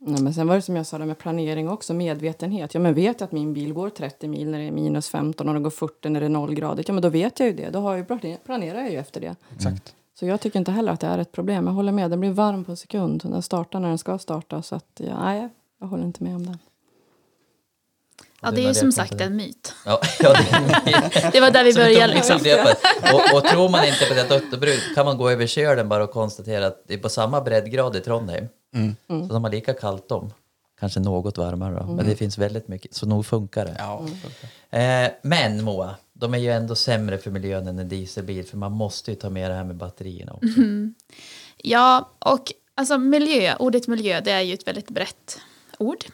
Nej, men sen var det som jag sa det med planering också, medvetenhet. Ja, men vet jag att min bil går 30 mil när det är minus 15 och den går 40 när det är nollgradigt, ja men då vet jag ju det. Då har jag ju planerar jag ju efter det. Exakt. Så jag tycker inte heller att det är ett problem. Jag håller med, den blir varm på en sekund. Den startar när den ska starta. Så att, ja, nej, jag håller inte med om det. Ja, det är Maria, som sagt en myt. Ja, ja, det, [laughs] Det var där vi började liksom. Och, och tror man inte på det, bruk- kan man gå över kölen bara och konstatera att det är på samma breddgrad i Trondheim. Så de har lika kallt de. Kanske något varmare då, men det finns väldigt mycket, så nog funkar det. Ja, Eh, men Moa, de är ju ändå sämre för miljön än en dieselbil för man måste ju ta med det här med batterierna också. Ja, och alltså miljö, ordet miljö det är ju ett väldigt brett ord.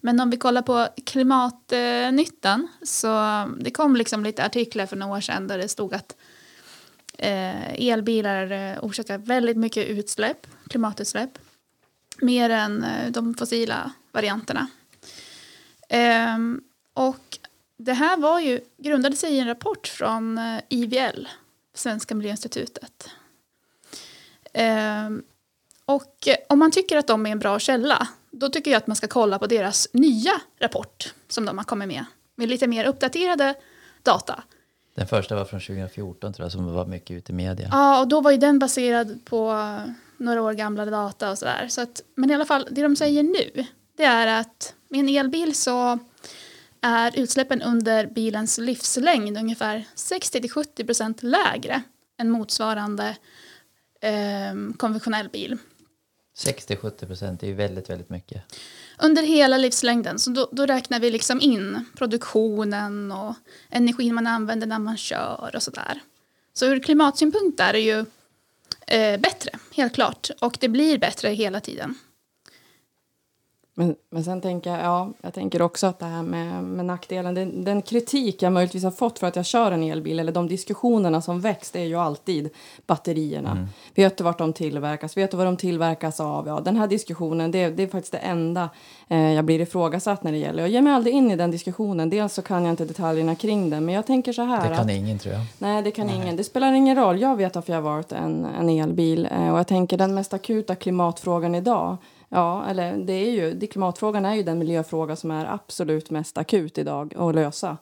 Men om vi kollar på klimatnyttan så det kom liksom lite artiklar för några år sedan där det stod att eh, elbilar orsakar väldigt mycket utsläpp, klimatutsläpp. Mer än eh, de fossila varianterna. Ehm, och det här var ju, grundade sig i en rapport från eh, IVL, Svenska Miljöinstitutet. Ehm, och eh, om man tycker att de är en bra källa, då tycker jag att man ska kolla på deras nya rapport som de har kommit med, med lite mer uppdaterade data. Den första var från 2014 tror jag som var mycket ute i media. Ja, och då var ju den baserad på några år gamla data och sådär. Så att, men i alla fall, det de säger nu, det är att med en elbil så är utsläppen under bilens livslängd ungefär 60-70% lägre än motsvarande eh, konventionell bil. 60-70 procent är ju väldigt, väldigt mycket. Under hela livslängden, så då, då räknar vi liksom in produktionen och energin man använder när man kör och sådär. Så ur klimatsynpunkt är det ju eh, bättre, helt klart. Och det blir bättre hela tiden. Men, men sen tänker jag, ja, jag tänker också att det här med, med nackdelen, den, den kritik jag möjligtvis har fått för att jag kör en elbil eller de diskussionerna som väcks, det är ju alltid batterierna. Vet du vart de tillverkas? Vet du vad de tillverkas av? Ja, den här diskussionen, det, det är faktiskt det enda eh, jag blir ifrågasatt när det gäller. Jag ger mig aldrig in i den diskussionen. Dels så kan jag inte detaljerna kring den, men jag tänker så här. Det kan att, ingen tror jag. Nej, det kan ingen. Det spelar ingen roll. Jag vet varför jag har valt en, en elbil. Eh, och jag tänker den mest akuta klimatfrågan idag. Ja, eller det är ju, det, klimatfrågan är ju den miljöfråga som är absolut mest akut idag att lösa.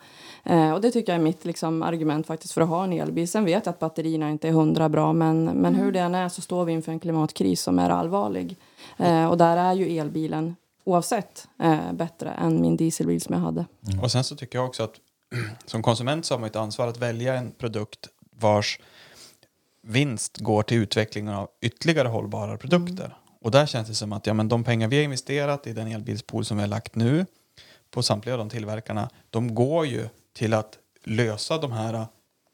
Eh, och det tycker jag är mitt liksom, argument faktiskt för att ha en elbil. Sen vet jag att batterierna inte är hundra bra, men, men hur det än är så står vi inför en klimatkris som är allvarlig. Eh, och där är ju elbilen oavsett eh, bättre än min dieselbil som jag hade. Och sen så tycker jag också att [clears throat] som konsument så har man ett ansvar att välja en produkt vars vinst går till utvecklingen av ytterligare hållbara produkter. Och där känns det som att ja, men de pengar vi har investerat i den elbilspool som vi har lagt nu på samtliga av de tillverkarna, de går ju till att lösa de här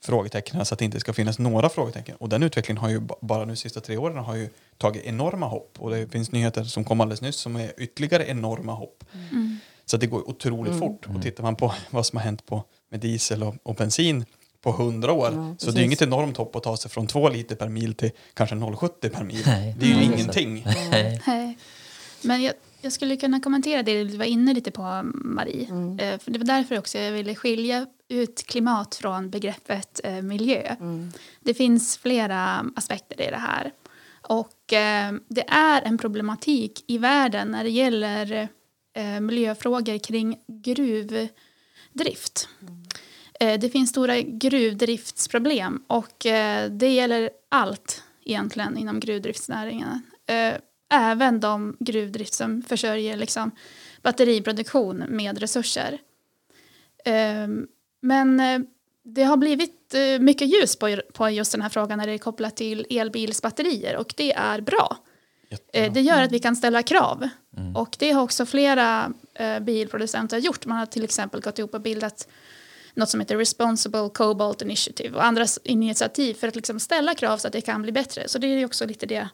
frågetecknen så att det inte ska finnas några frågetecken. Och den utvecklingen har ju ba- bara nu de sista tre åren har ju tagit enorma hopp. Och det finns nyheter som kom alldeles nyss som är ytterligare enorma hopp. Så att det går otroligt fort. Och tittar man på [laughs] vad som har hänt på, med diesel och, och bensin på 100 år Ja, så det är inget enormt hopp att ta sig från 2 liter per mil till kanske 0,70 per mil. Nej. Det är ju Nej. ingenting. Nej. Nej. Men jag, jag skulle kunna kommentera det du var inne lite på, Marie. Eh, för det var därför också jag ville skilja ut klimat från begreppet eh, miljö. Det finns flera aspekter i det här. Och eh, det är en problematik i världen när det gäller eh, miljöfrågor kring gruvdrift. Eh, det finns stora gruvdriftsproblem och eh, det gäller allt egentligen inom gruvdriftsnäringen. Eh, även de gruvdrift som försörjer liksom, batteriproduktion med resurser. Eh, men eh, det har blivit eh, mycket ljus på, på just den här frågan när det är kopplat till elbilsbatterier och det är bra. Eh, det gör att vi kan ställa krav. Och det har också flera eh, bilproducenter gjort. Man har till exempel gått ihop och bildat något som heter Responsible Cobalt Initiative och andra initiativ för att liksom ställa krav så att det kan bli bättre. Så det är ju också lite det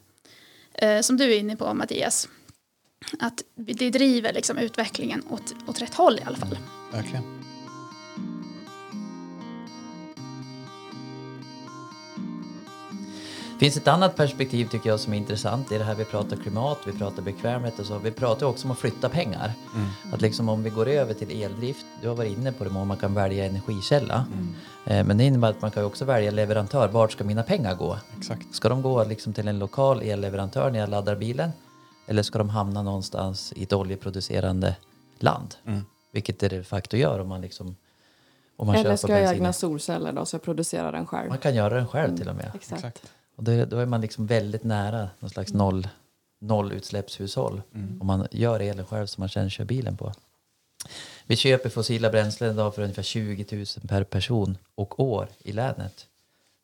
eh, som du är inne på Mattias. Att det driver liksom utvecklingen åt, åt rätt håll i alla fall. Verkligen. Finns ett annat perspektiv tycker jag som är intressant i det här vi pratar klimat, vi pratar bekvämlighet och så. Vi pratar också om att flytta pengar. Att liksom om vi går över till eldrift, du har varit inne på det om man kan välja energikälla. Eh, Men det innebär att man kan också välja leverantör. Vart ska mina pengar gå? Exakt. Ska de gå liksom till en lokal elleverantör när jag laddar bilen? Eller ska de hamna någonstans i ett oljeproducerande land? Vilket det de facto gör om man liksom om man Eller köper ska jag bensin. egna solceller då så jag producerar den själv. Man kan göra den själv till och med. Exakt. Exakt. Och det, då är man liksom väldigt nära någon slags noll, nollutsläppshushåll. Om man gör elen själv som man sen kör bilen på. Vi köper fossila bränslen idag för ungefär 20 000 per person och år i länet.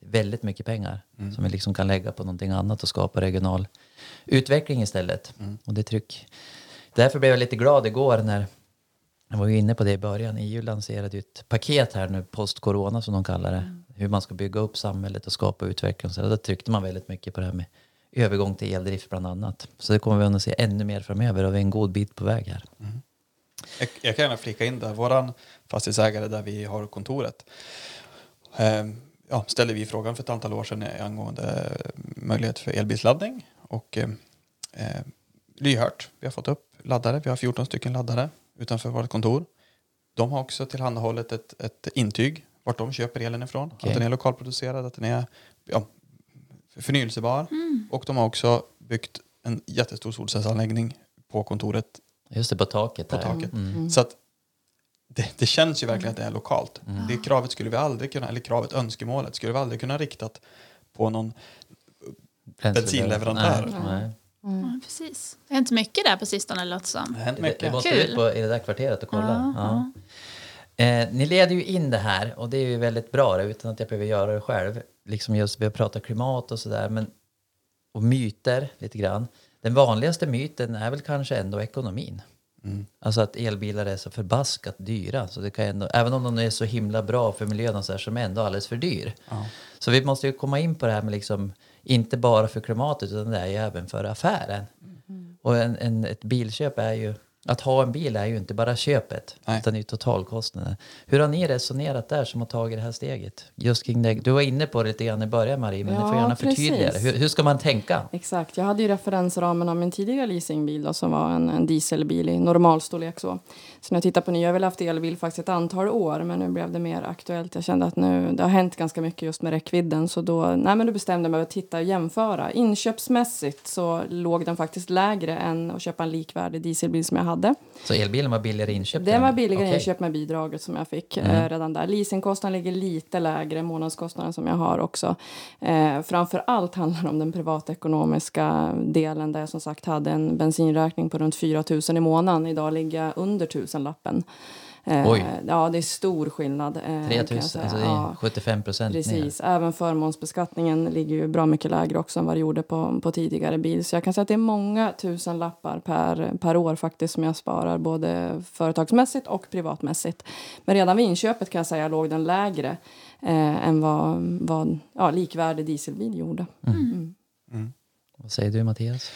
Väldigt mycket pengar som vi liksom kan lägga på någonting annat och skapa regional utveckling istället. Och det tryck. Därför blev jag lite glad igår när Jag var ju inne på det i början. EU lanserade ju ett paket här nu, post-corona som de kallar det. Hur man ska bygga upp samhället och skapa utveckling. Så där tryckte man väldigt mycket på det här med övergång till eldrift bland annat. Så det kommer vi att se ännu mer framöver och vi är en god bit på väg här. Mm. Jag, jag kan gärna flika in där. Våran fastighetsägare där vi har kontoret eh, ja, ställde vi frågan för ett antal år sedan eh, angående eh, möjlighet för elbilsladdning. Och eh, eh, lyhört. Vi har fått upp laddare. Vi har 14 stycken laddare utanför vårt kontor. De har också tillhandahållit ett, ett intyg vart de köper elen ifrån. Okej. Att den är lokalproducerad, att den är ja, förnyelsebar. Och de har också byggt en jättestor solcellsanläggning på kontoret Just det, på taket på där. taket. Mm. Så att det, det känns ju verkligen att det är lokalt. Det kravet skulle vi aldrig kunna, eller kravet, önskemålet skulle vi aldrig kunna riktat på någon bensinleverantör. Nej, nej. Ja, precis. Det har hänt mycket där på sistone låter det som. Det har hänt mycket. det måste Kul. ut på, i det där kvarteret och kolla. Ja, Ja. Eh, ni leder ju in det här och det är ju väldigt bra utan att jag behöver göra det själv. Liksom just vi har pratat klimat och sådär men och myter lite grann. Den vanligaste myten är väl kanske ändå ekonomin. Alltså att elbilar är så förbaskat dyra. Så det kan ändå, även om de är så himla bra för miljön och så här, så är de ändå alldeles för dyr. Så vi måste ju komma in på det här med liksom, inte bara för klimatet utan det är ju även för affären. Och en, en, ett bilköp är ju, att ha en bil är ju inte bara köpet Nej. utan det är totalkostnaden. Hur har ni resonerat där som har tagit det här steget? Just kring det. Du var inne på det lite grann i början Marie, men du får Ja, gärna förtydliga det. Hur, hur ska man tänka? Exakt. Jag hade ju referensramen av min tidigare leasingbil då, som var en, en dieselbil i normalstorlek. Så. så när jag tittar på nya, jag har väl haft elbil faktiskt ett antal år men nu blev det mer aktuellt. Jag kände att nu, det har hänt ganska mycket just med räckvidden så då, nej, men då bestämde jag mig för att titta och jämföra. Inköpsmässigt så låg den faktiskt lägre än att köpa en likvärdig dieselbil som jag hade. Så elbilen var billigare inköp? Den var billigare Okej. inköp med bidraget som jag fick eh, redan där. Leasingkostnaden ligger lite lägre, månadskostnaden som jag har också. Eh, framför allt handlar det om den privatekonomiska delen där jag som sagt hade en bensinräkning på runt 4 000 i månaden. Idag ligger jag under tusenlappen. Eh, Oj. Ja, det är stor skillnad. Eh, kan jag 3000, säga. alltså det är Ja. 75 procent ner. Precis, även förmånsbeskattningen ligger ju bra mycket lägre också än vad det gjorde på, på tidigare bil. Så jag kan säga att det är många tusen lappar per, per år faktiskt som jag sparar både företagsmässigt och privatmässigt. Men redan vid inköpet kan jag säga låg den lägre eh, än vad, vad ja, likvärdig dieselbil gjorde. Vad säger du Mattias?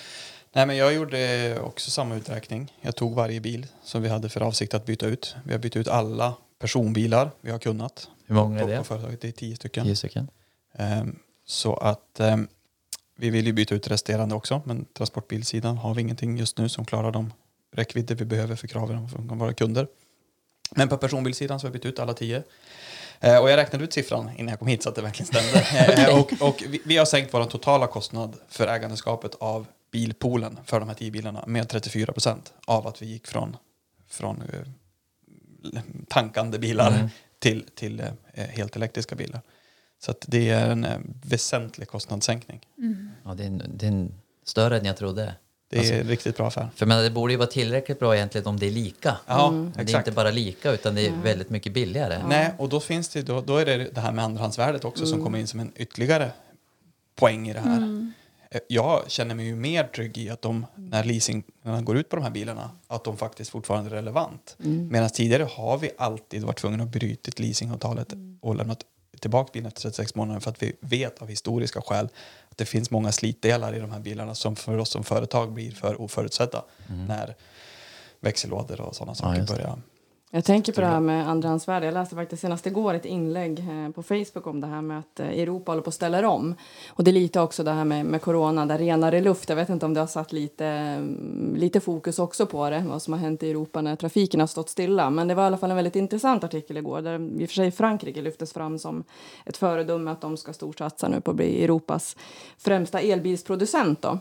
Nej, men jag gjorde också samma uträkning. Jag tog varje bil som vi hade för avsikt att byta ut. Vi har bytt ut alla personbilar vi har kunnat. Hur många är det? företaget. Det är tio stycken. Tio stycken. Ehm, så att ehm, vi vill ju byta ut resterande också, men transportbilsidan har vi ingenting just nu som klarar de räckvidder vi behöver för kraven från våra kunder. Men på personbilsidan så har vi bytt ut alla tio. Eh, och jag räknade ut siffran innan jag kom hit så att det verkligen stämde. [laughs] Eh, och och vi, vi har sänkt vår totala kostnad för ägandeskapet av bilpoolen för de här tio bilarna med 34 procent av att vi gick från, från eh, tankande bilar till, till eh, helt elektriska bilar. Så att det är en eh, väsentlig kostnadssänkning. Ja, det, är en, det är en större än jag trodde. Det är en riktigt bra affär. För men det borde ju vara tillräckligt bra egentligen om det är lika. Ja, Men Det är exakt. inte bara lika utan det är väldigt mycket billigare. Nej, och då finns det då, då är det det här med andrahandsvärdet också som kommer in som en ytterligare poäng i det här. Eh, Jag känner mig ju mer trygg i att de, när leasingarna går ut på de här bilarna, att de faktiskt fortfarande är relevant. Medan tidigare har vi alltid varit tvungna att bryta leasingavtalet och lämnat tillbaka bilen efter 36 månader för att vi vet av historiska skäl att det finns många slitdelar i de här bilarna som för oss som företag blir för oförutsedda när växellådor och sådana saker det. börjar Jag tänker på det här med andrahandsvärde. Jag läste faktiskt senast igår ett inlägg eh, på Facebook om det här med att eh, Europa håller på att ställa om. Och det är lite också det här med, med corona, där renare luft. Jag vet inte om det har satt lite, mm, lite fokus också på det, vad som har hänt i Europa när trafiken har stått stilla. Men det var i alla fall en väldigt intressant artikel igår där i och för sig Frankrike lyftes fram som ett föredöme att de ska storsatsa nu på att bli Europas främsta elbilsproducent. Då.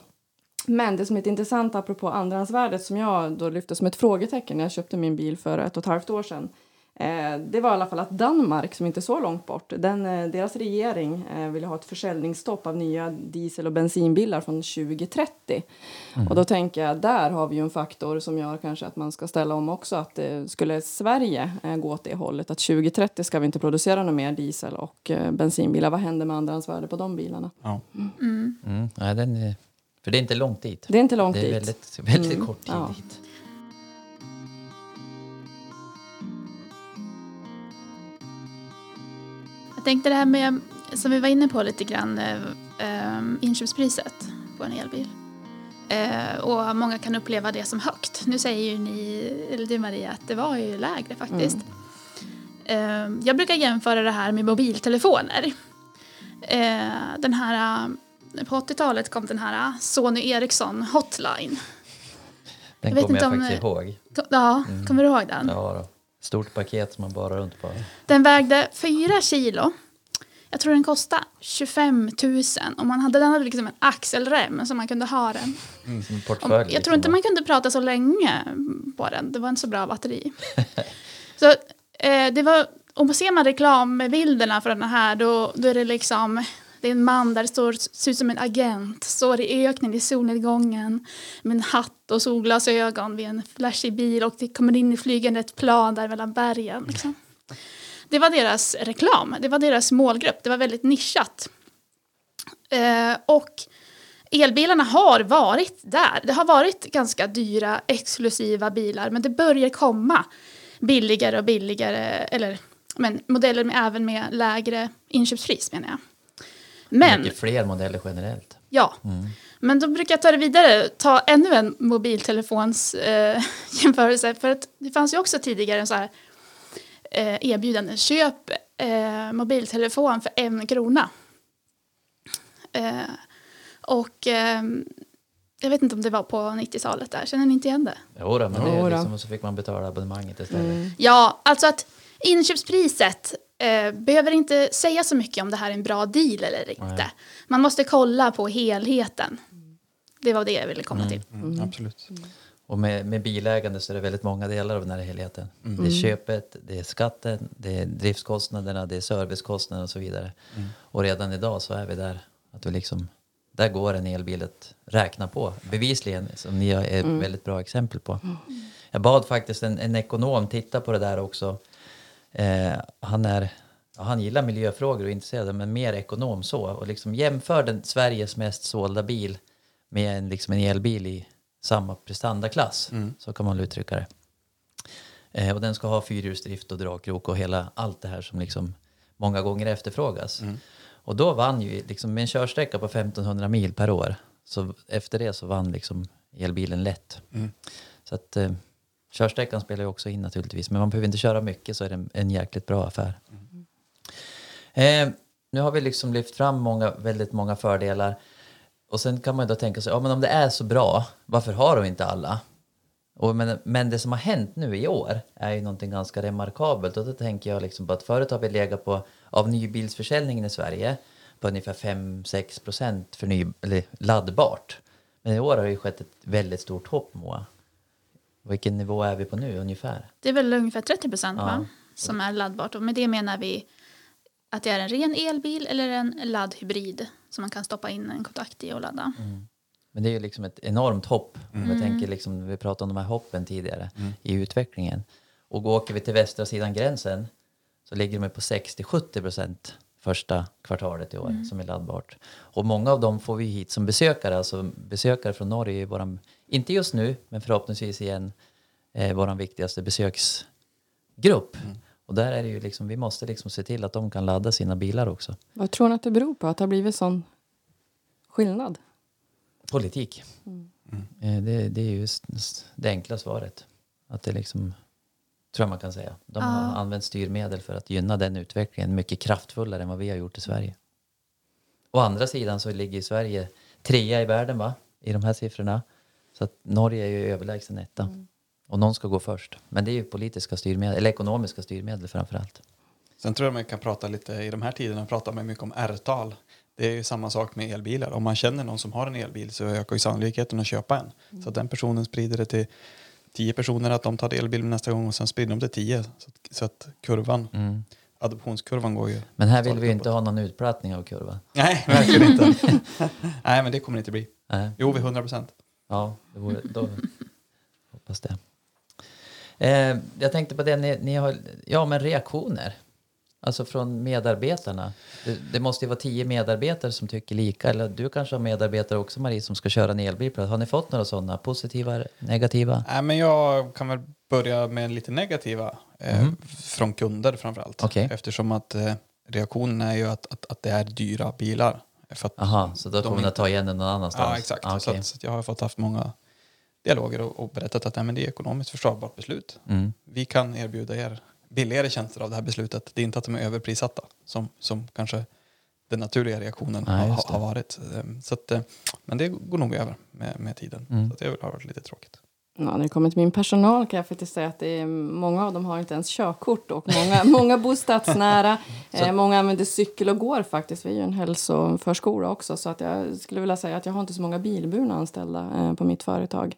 Men det som är intressant apropå andrahandsvärdet som jag då lyfte som ett frågetecken när jag köpte min bil för ett och ett halvt år sedan. Eh, det var i alla fall att Danmark, som inte är så långt bort, den, eh, deras regering eh, ville ha ett försäljningsstopp av nya diesel och bensinbilar från 2030. Och då tänker jag, där har vi ju en faktor som gör kanske att man ska ställa om också. Att eh, skulle Sverige eh, gå åt det hållet, att 2030 ska vi inte producera några mer diesel och eh, bensinbilar. Vad händer med andrahandsvärde på de bilarna? Ja. Mm. Ja, den är, för det är inte långt dit. Det är inte långt dit. Det är väldigt, väldigt mm. kort tid ja. dit. Jag tänkte det här med, som vi var inne på lite grann, eh, ehm, inköpspriset på en elbil. Eh, och många kan uppleva det som högt. Nu säger ju ni, eller du Maria, att det var ju lägre faktiskt. Mm. Ehm, jag brukar jämföra det här med mobiltelefoner. Eh, den här på 80-talet kom den här Sony Ericsson Hotline. Den Jag vet kommer inte jag om- faktiskt ihåg. Ja, kommer du ihåg den? Ja, då. Stort paket som man bara runt på. Den vägde 4 kilo. Jag tror den kostade 25 000. Och man hade, den hade liksom en axelrem så man kunde ha den. Och portfölj. jag liksom, tror inte va? man kunde prata så länge på den. Det var en så bra batteri. [laughs] så eh, det var, om ser man reklambilderna för den här då, då är det liksom det är en man där det står, ser ut som en agent, står i öknen i solnedgången med en hatt och solglasögon vid en flashig bil och det kommer in i flygande ett plan där mellan bergen. Liksom. Det var deras reklam, det var deras målgrupp, det var väldigt nischat. Eh, och elbilarna har varit där. Det har varit ganska dyra exklusiva bilar men det börjar komma billigare och billigare eller men, modeller med, även med lägre inköpspris menar jag. Men, Mycket fler modeller generellt. ja. Men då brukar jag ta det vidare, ta ännu en mobiltelefons eh, [laughs] jämförelse. För att det fanns ju också tidigare en så här eh, erbjudande. Köp eh, mobiltelefon för en krona. Eh, och eh, jag vet inte om det var på 90-talet där, känner ni inte igen det? Jo, då, men det är liksom, och så fick man betala abonnemanget istället. Ja, alltså att inköpspriset eh, behöver inte säga så mycket om det här är en bra deal eller inte. Nej. Man måste kolla på helheten. Det var det jag ville komma till. Mm, absolut. Och med, med bilägande så är det väldigt många delar av den här helheten. Det är köpet, det är skatten, det är driftskostnaderna, det är servicekostnaderna och så vidare. Och redan idag så är vi där. Att vi liksom, där går en elbil att räkna på. Bevisligen, som ni är ett väldigt bra exempel på. Jag bad faktiskt en, en ekonom titta på det där också. Eh, han, är, ja, han gillar miljöfrågor och är intresserad, men mer ekonom så. Och liksom jämför den Sveriges mest sålda bil med en, liksom en elbil i samma prestandaklass. Så kan man uttrycka det. Eh, och den ska ha fyrhjulsdrift och dragkrok och hela allt det här som liksom många gånger efterfrågas. Och då vann ju liksom med en körsträcka på 1500 mil per år. Så efter det så vann liksom elbilen lätt. Så att eh, körsträckan spelar ju också in naturligtvis. Men man behöver inte köra mycket så är det en, en jäkligt bra affär. Eh, nu har vi liksom lyft fram många, väldigt många fördelar. Och sen kan man ju då tänka sig, ja men om det är så bra, varför har de inte alla? Och men, men det som har hänt nu i år är ju någonting ganska remarkabelt. Och då tänker jag liksom på att förut har vi legat på, av nybilsförsäljningen i Sverige, på ungefär 5-6 procent för ny, laddbart. Men i år har det ju skett ett väldigt stort hopp, Moa. Vilken nivå är vi på nu ungefär? Det är väl ungefär 30 procent Ja. som är laddbart. Och med det menar vi att det är en ren elbil eller en laddhybrid som man kan stoppa in en kontakt i och ladda. Men det är ju liksom ett enormt hopp. Om jag tänker liksom, vi pratade om de här hoppen tidigare i utvecklingen. Och åker vi till västra sidan gränsen så ligger de på 60-70 procent första kvartalet i år som är laddbart. Och många av dem får vi hit som besökare, alltså besökare från Norge är våran, inte just nu, men förhoppningsvis igen, eh, vår viktigaste besöksgrupp. Och där är det ju liksom, vi måste liksom se till att de kan ladda sina bilar också. Vad tror ni att det beror på att det har blivit sån skillnad? Politik. Eh, Det, det är ju det enkla svaret. Att det liksom, tror jag man kan säga. De har använt styrmedel för att gynna den utvecklingen mycket kraftfullare än vad vi har gjort i Sverige. Å andra sidan så ligger Sverige trea i världen va? i de här siffrorna. Så att Norge är ju överlägsen etta. Och någon ska gå först. Men det är ju politiska styrmedel, eller ekonomiska styrmedel framför allt. Sen tror jag man kan prata lite, i de här tiderna pratar man mycket om R-tal. Det är ju samma sak med elbilar. Om man känner någon som har en elbil så ökar ju sannolikheten att köpa en. Så att den personen sprider det till tio personer att de tar elbil nästa gång och sen sprider de till tio. Så att, så att kurvan, adoptionskurvan går ju... Men här vill vi ju inte uppåt. ha någon utplattning av kurvan. Nej, verkligen inte. [laughs] Nej, men det kommer det inte bli. Nej. Jo, vid 100 procent. Ja, det vore, då hoppas det. Eh, jag tänkte på det, ni, ni har, ja men reaktioner. Alltså från medarbetarna. Det, det måste ju vara tio medarbetare som tycker lika. Eller du kanske har medarbetare också Marie som ska köra en elbil. Har ni fått några sådana? Positiva, negativa? Nej, men jag kan väl börja med lite negativa eh, från kunder framför allt. Okej. Eftersom att eh, reaktionen är ju att, att, att det är dyra bilar. För Aha, så då kommer ni att inte- ta igen den någon annanstans? Ja, exakt. Ah, så, okej. att, så att jag har fått haft många dialoger och, och berättat att nej, men det är ekonomiskt försvarbart beslut. Mm. Vi kan erbjuda er billigare tjänster av det här beslutet. Det är inte att de är överprissatta som, som kanske den naturliga reaktionen Nej, har, har varit. Ehm, Så att, eh, men det går nog över med, med tiden. Mm. Så det har varit lite tråkigt. Ja, när det kommer till min personal kan jag faktiskt säga att det är, många av dem har inte ens körkort och många, [laughs] många bor stadsnära. eh, många använder cykel och går faktiskt. Vi är ju en hälsoförskola också så att jag skulle vilja säga att jag har inte så många bilburna anställda eh, på mitt företag.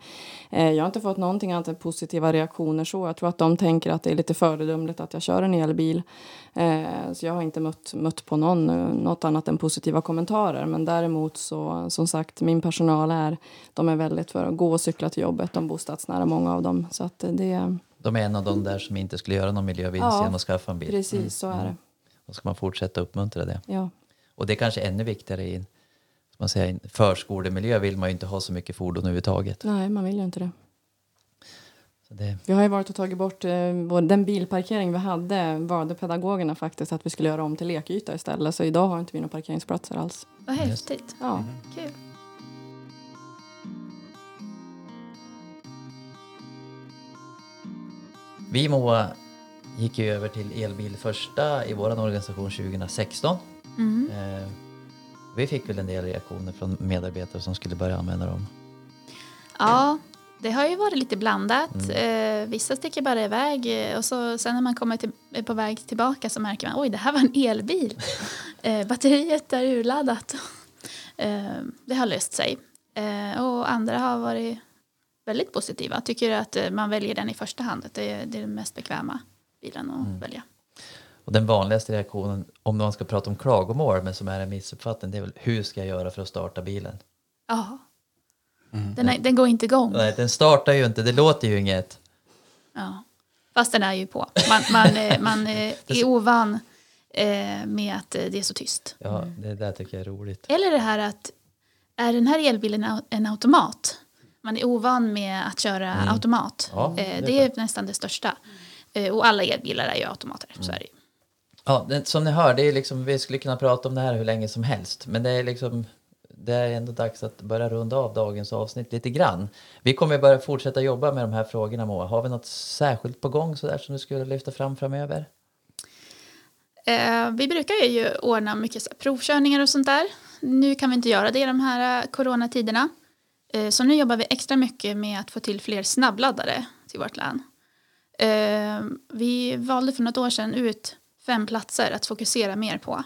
Eh, jag har inte fått någonting annat än positiva reaktioner så. Jag tror att de tänker att det är lite föredömligt att jag kör en elbil. Eh, så jag har inte mött, mött på någon, något annat än positiva kommentarer. Men däremot så, som sagt, min personal är, de är väldigt för att gå och cykla till jobbet. De bor stadsnära, många av dem. Så att det, De är en av de där som inte skulle göra någon miljövinst Ja, genom att skaffa en bil. precis så är det. Då ska man fortsätta uppmuntra det. Ja. Och det är kanske ännu viktigare i en, som man säger, en förskolemiljö vill man ju inte ha så mycket fordon överhuvudtaget. Nej, man vill ju inte det. Det, Vi har ju varit och tagit bort eh, vår- den bilparkering vi hade. Valde pedagogerna faktiskt att vi skulle göra om till lekyta istället. Så idag har inte vi några parkeringsplatser alls. Vad häftigt. Ja. Kul. vi Moa gick ju över till elbil första i vår organisation 2016. Mm. Eh, vi fick väl en del reaktioner från medarbetare som skulle börja använda dem. Ja, det har ju varit lite blandat. Mm. Eh, vissa sticker bara iväg eh, och så, sen när man kommer till, är på väg tillbaka så märker man oj det här var en elbil. [laughs] eh, batteriet är urladdat. [laughs] eh, det har löst sig. Eh, och andra har varit väldigt positiva. Tycker att eh, man väljer den i första hand. Att det, är- det är den mest bekväma bilen att Mm. välja. Och den vanligaste reaktionen, om man ska prata om klagomål, men som är en missuppfattning, det är väl hur ska jag göra för att starta bilen? Ja. Den, är, den går inte igång. Nej, den startar ju inte, det låter ju inget. Ja. Fast den är ju på. Man, man, eh, man eh, [laughs] är ovan eh, med att det är så tyst. Ja, det där tycker jag är roligt. Eller det här att är den här elbilen en automat? Man är ovan med att köra automat. Mm. Ja, det är det är nästan det största. Och alla elbilar är ju automater. Så är det ju. Ja, det, som ni hör, det är liksom, vi skulle kunna prata om det här hur länge som helst. Men det är liksom, det är ändå dags att börja runda av dagens avsnitt lite grann. Vi kommer börja fortsätta jobba med de här frågorna Moa. Har vi något särskilt på gång sådär som du skulle lyfta fram framöver? Eh, vi brukar ju ordna mycket så här provkörningar och sånt där. Nu kan vi inte göra det i de här eh, coronatiderna. Eh, så nu jobbar vi extra mycket med att få till fler snabbladdare till vårt län. Eh, vi valde för något år sedan ut fem platser att fokusera mer på.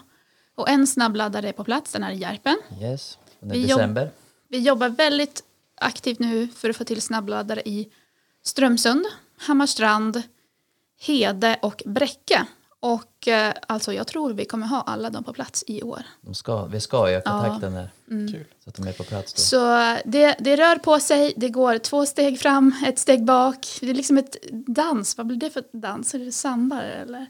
Och en snabbladdare är på plats, den är i Järpen. Yes, under Vi jobb- december. Vi jobbar väldigt aktivt nu för att få till snabbladdare i Strömsund, Hammarstrand, Hede och Bräcke. Och eh, alltså jag tror vi kommer ha alla dem på plats i år. De ska, vi ska öka Ja. takten där. Kul. Så att de är på plats då. Så det, det rör på sig, det går två steg fram, ett steg bak. Det är liksom ett dans, vad blir det för dans? Är det samba eller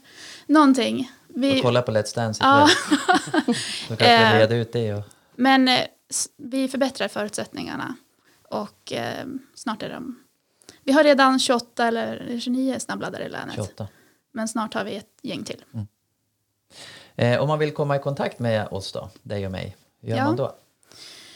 någonting? Vi... Vi, kolla på Let's Dance Ja. ikväll. [laughs] Då kanske Eh. vi reder ut det. Och, men eh, vi förbättrar förutsättningarna och eh, snart är de... Vi har redan 28 eller 29 snabbladdare i länet. 28. Men snart har vi ett gäng till. Eh, om man vill komma i kontakt med oss då, dig och mig, hur gör Ja. man då?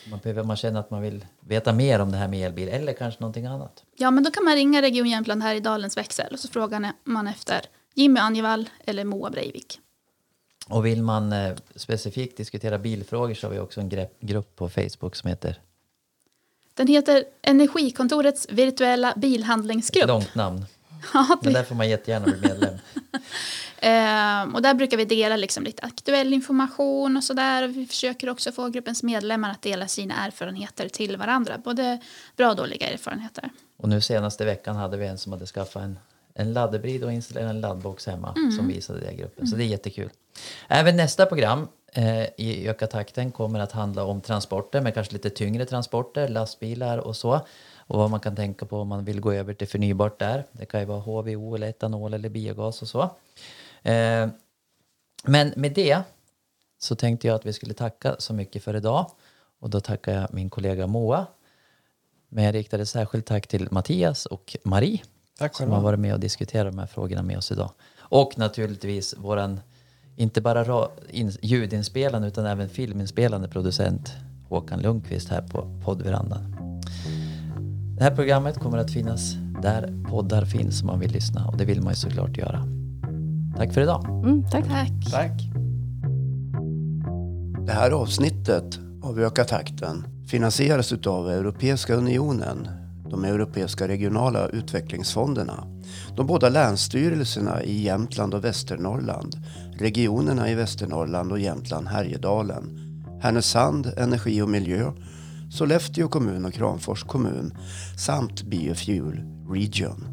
Man, behöver, man känner att man vill veta mer om det här med elbil eller kanske någonting annat. Ja, men då kan man ringa Region Jämtland här i Dalens växel och så frågar man efter Jimmy Anjevall eller Moa Breivik. Och vill man eh, specifikt diskutera bilfrågor så har vi också en grepp, grupp på Facebook som heter Den heter Energikontorets virtuella bilhandlingsgrupp. Långt namn. Ja, [laughs] Men där får man jättegärna bli medlem. [laughs] Ehm, och där brukar vi dela liksom lite aktuell information och sådär. Vi försöker också få gruppens medlemmar att dela sina erfarenheter till varandra. Både bra och dåliga erfarenheter. Och nu senaste veckan hade vi en som hade skaffat en, en laddhybrid och installerat en laddbox hemma som visade det i gruppen. Så det är jättekul. Även nästa program eh, i Öka takten kommer att handla om transporter, men kanske lite tyngre transporter, lastbilar och så. Och vad man kan tänka på om man vill gå över till förnybart där. Det kan ju vara HVO eller etanol eller biogas och så. Eh, men med det så tänkte jag att vi skulle tacka så mycket för idag. Och då tackar jag min kollega Moa. Men jag riktade särskilt tack till Mattias och Marie Tack som har varit med och diskuterat de här frågorna med oss idag. Och naturligtvis våran inte bara ra- in, ljudinspelande utan även filminspelande producent Håkan Lundqvist här på poddverandan. Det här programmet kommer att finnas där poddar finns om man vill lyssna och det vill man ju såklart göra. Tack för idag. Mm, tack. Tack. Tack. Det här avsnittet av Öka takten finansieras av Europeiska unionen, de europeiska regionala utvecklingsfonderna, de båda länsstyrelserna i Jämtland och Västernorrland, regionerna i Västernorrland och Jämtland Härjedalen, Härnösand Energi och miljö, Sollefteå kommun och Kramfors kommun samt Biofuel Region.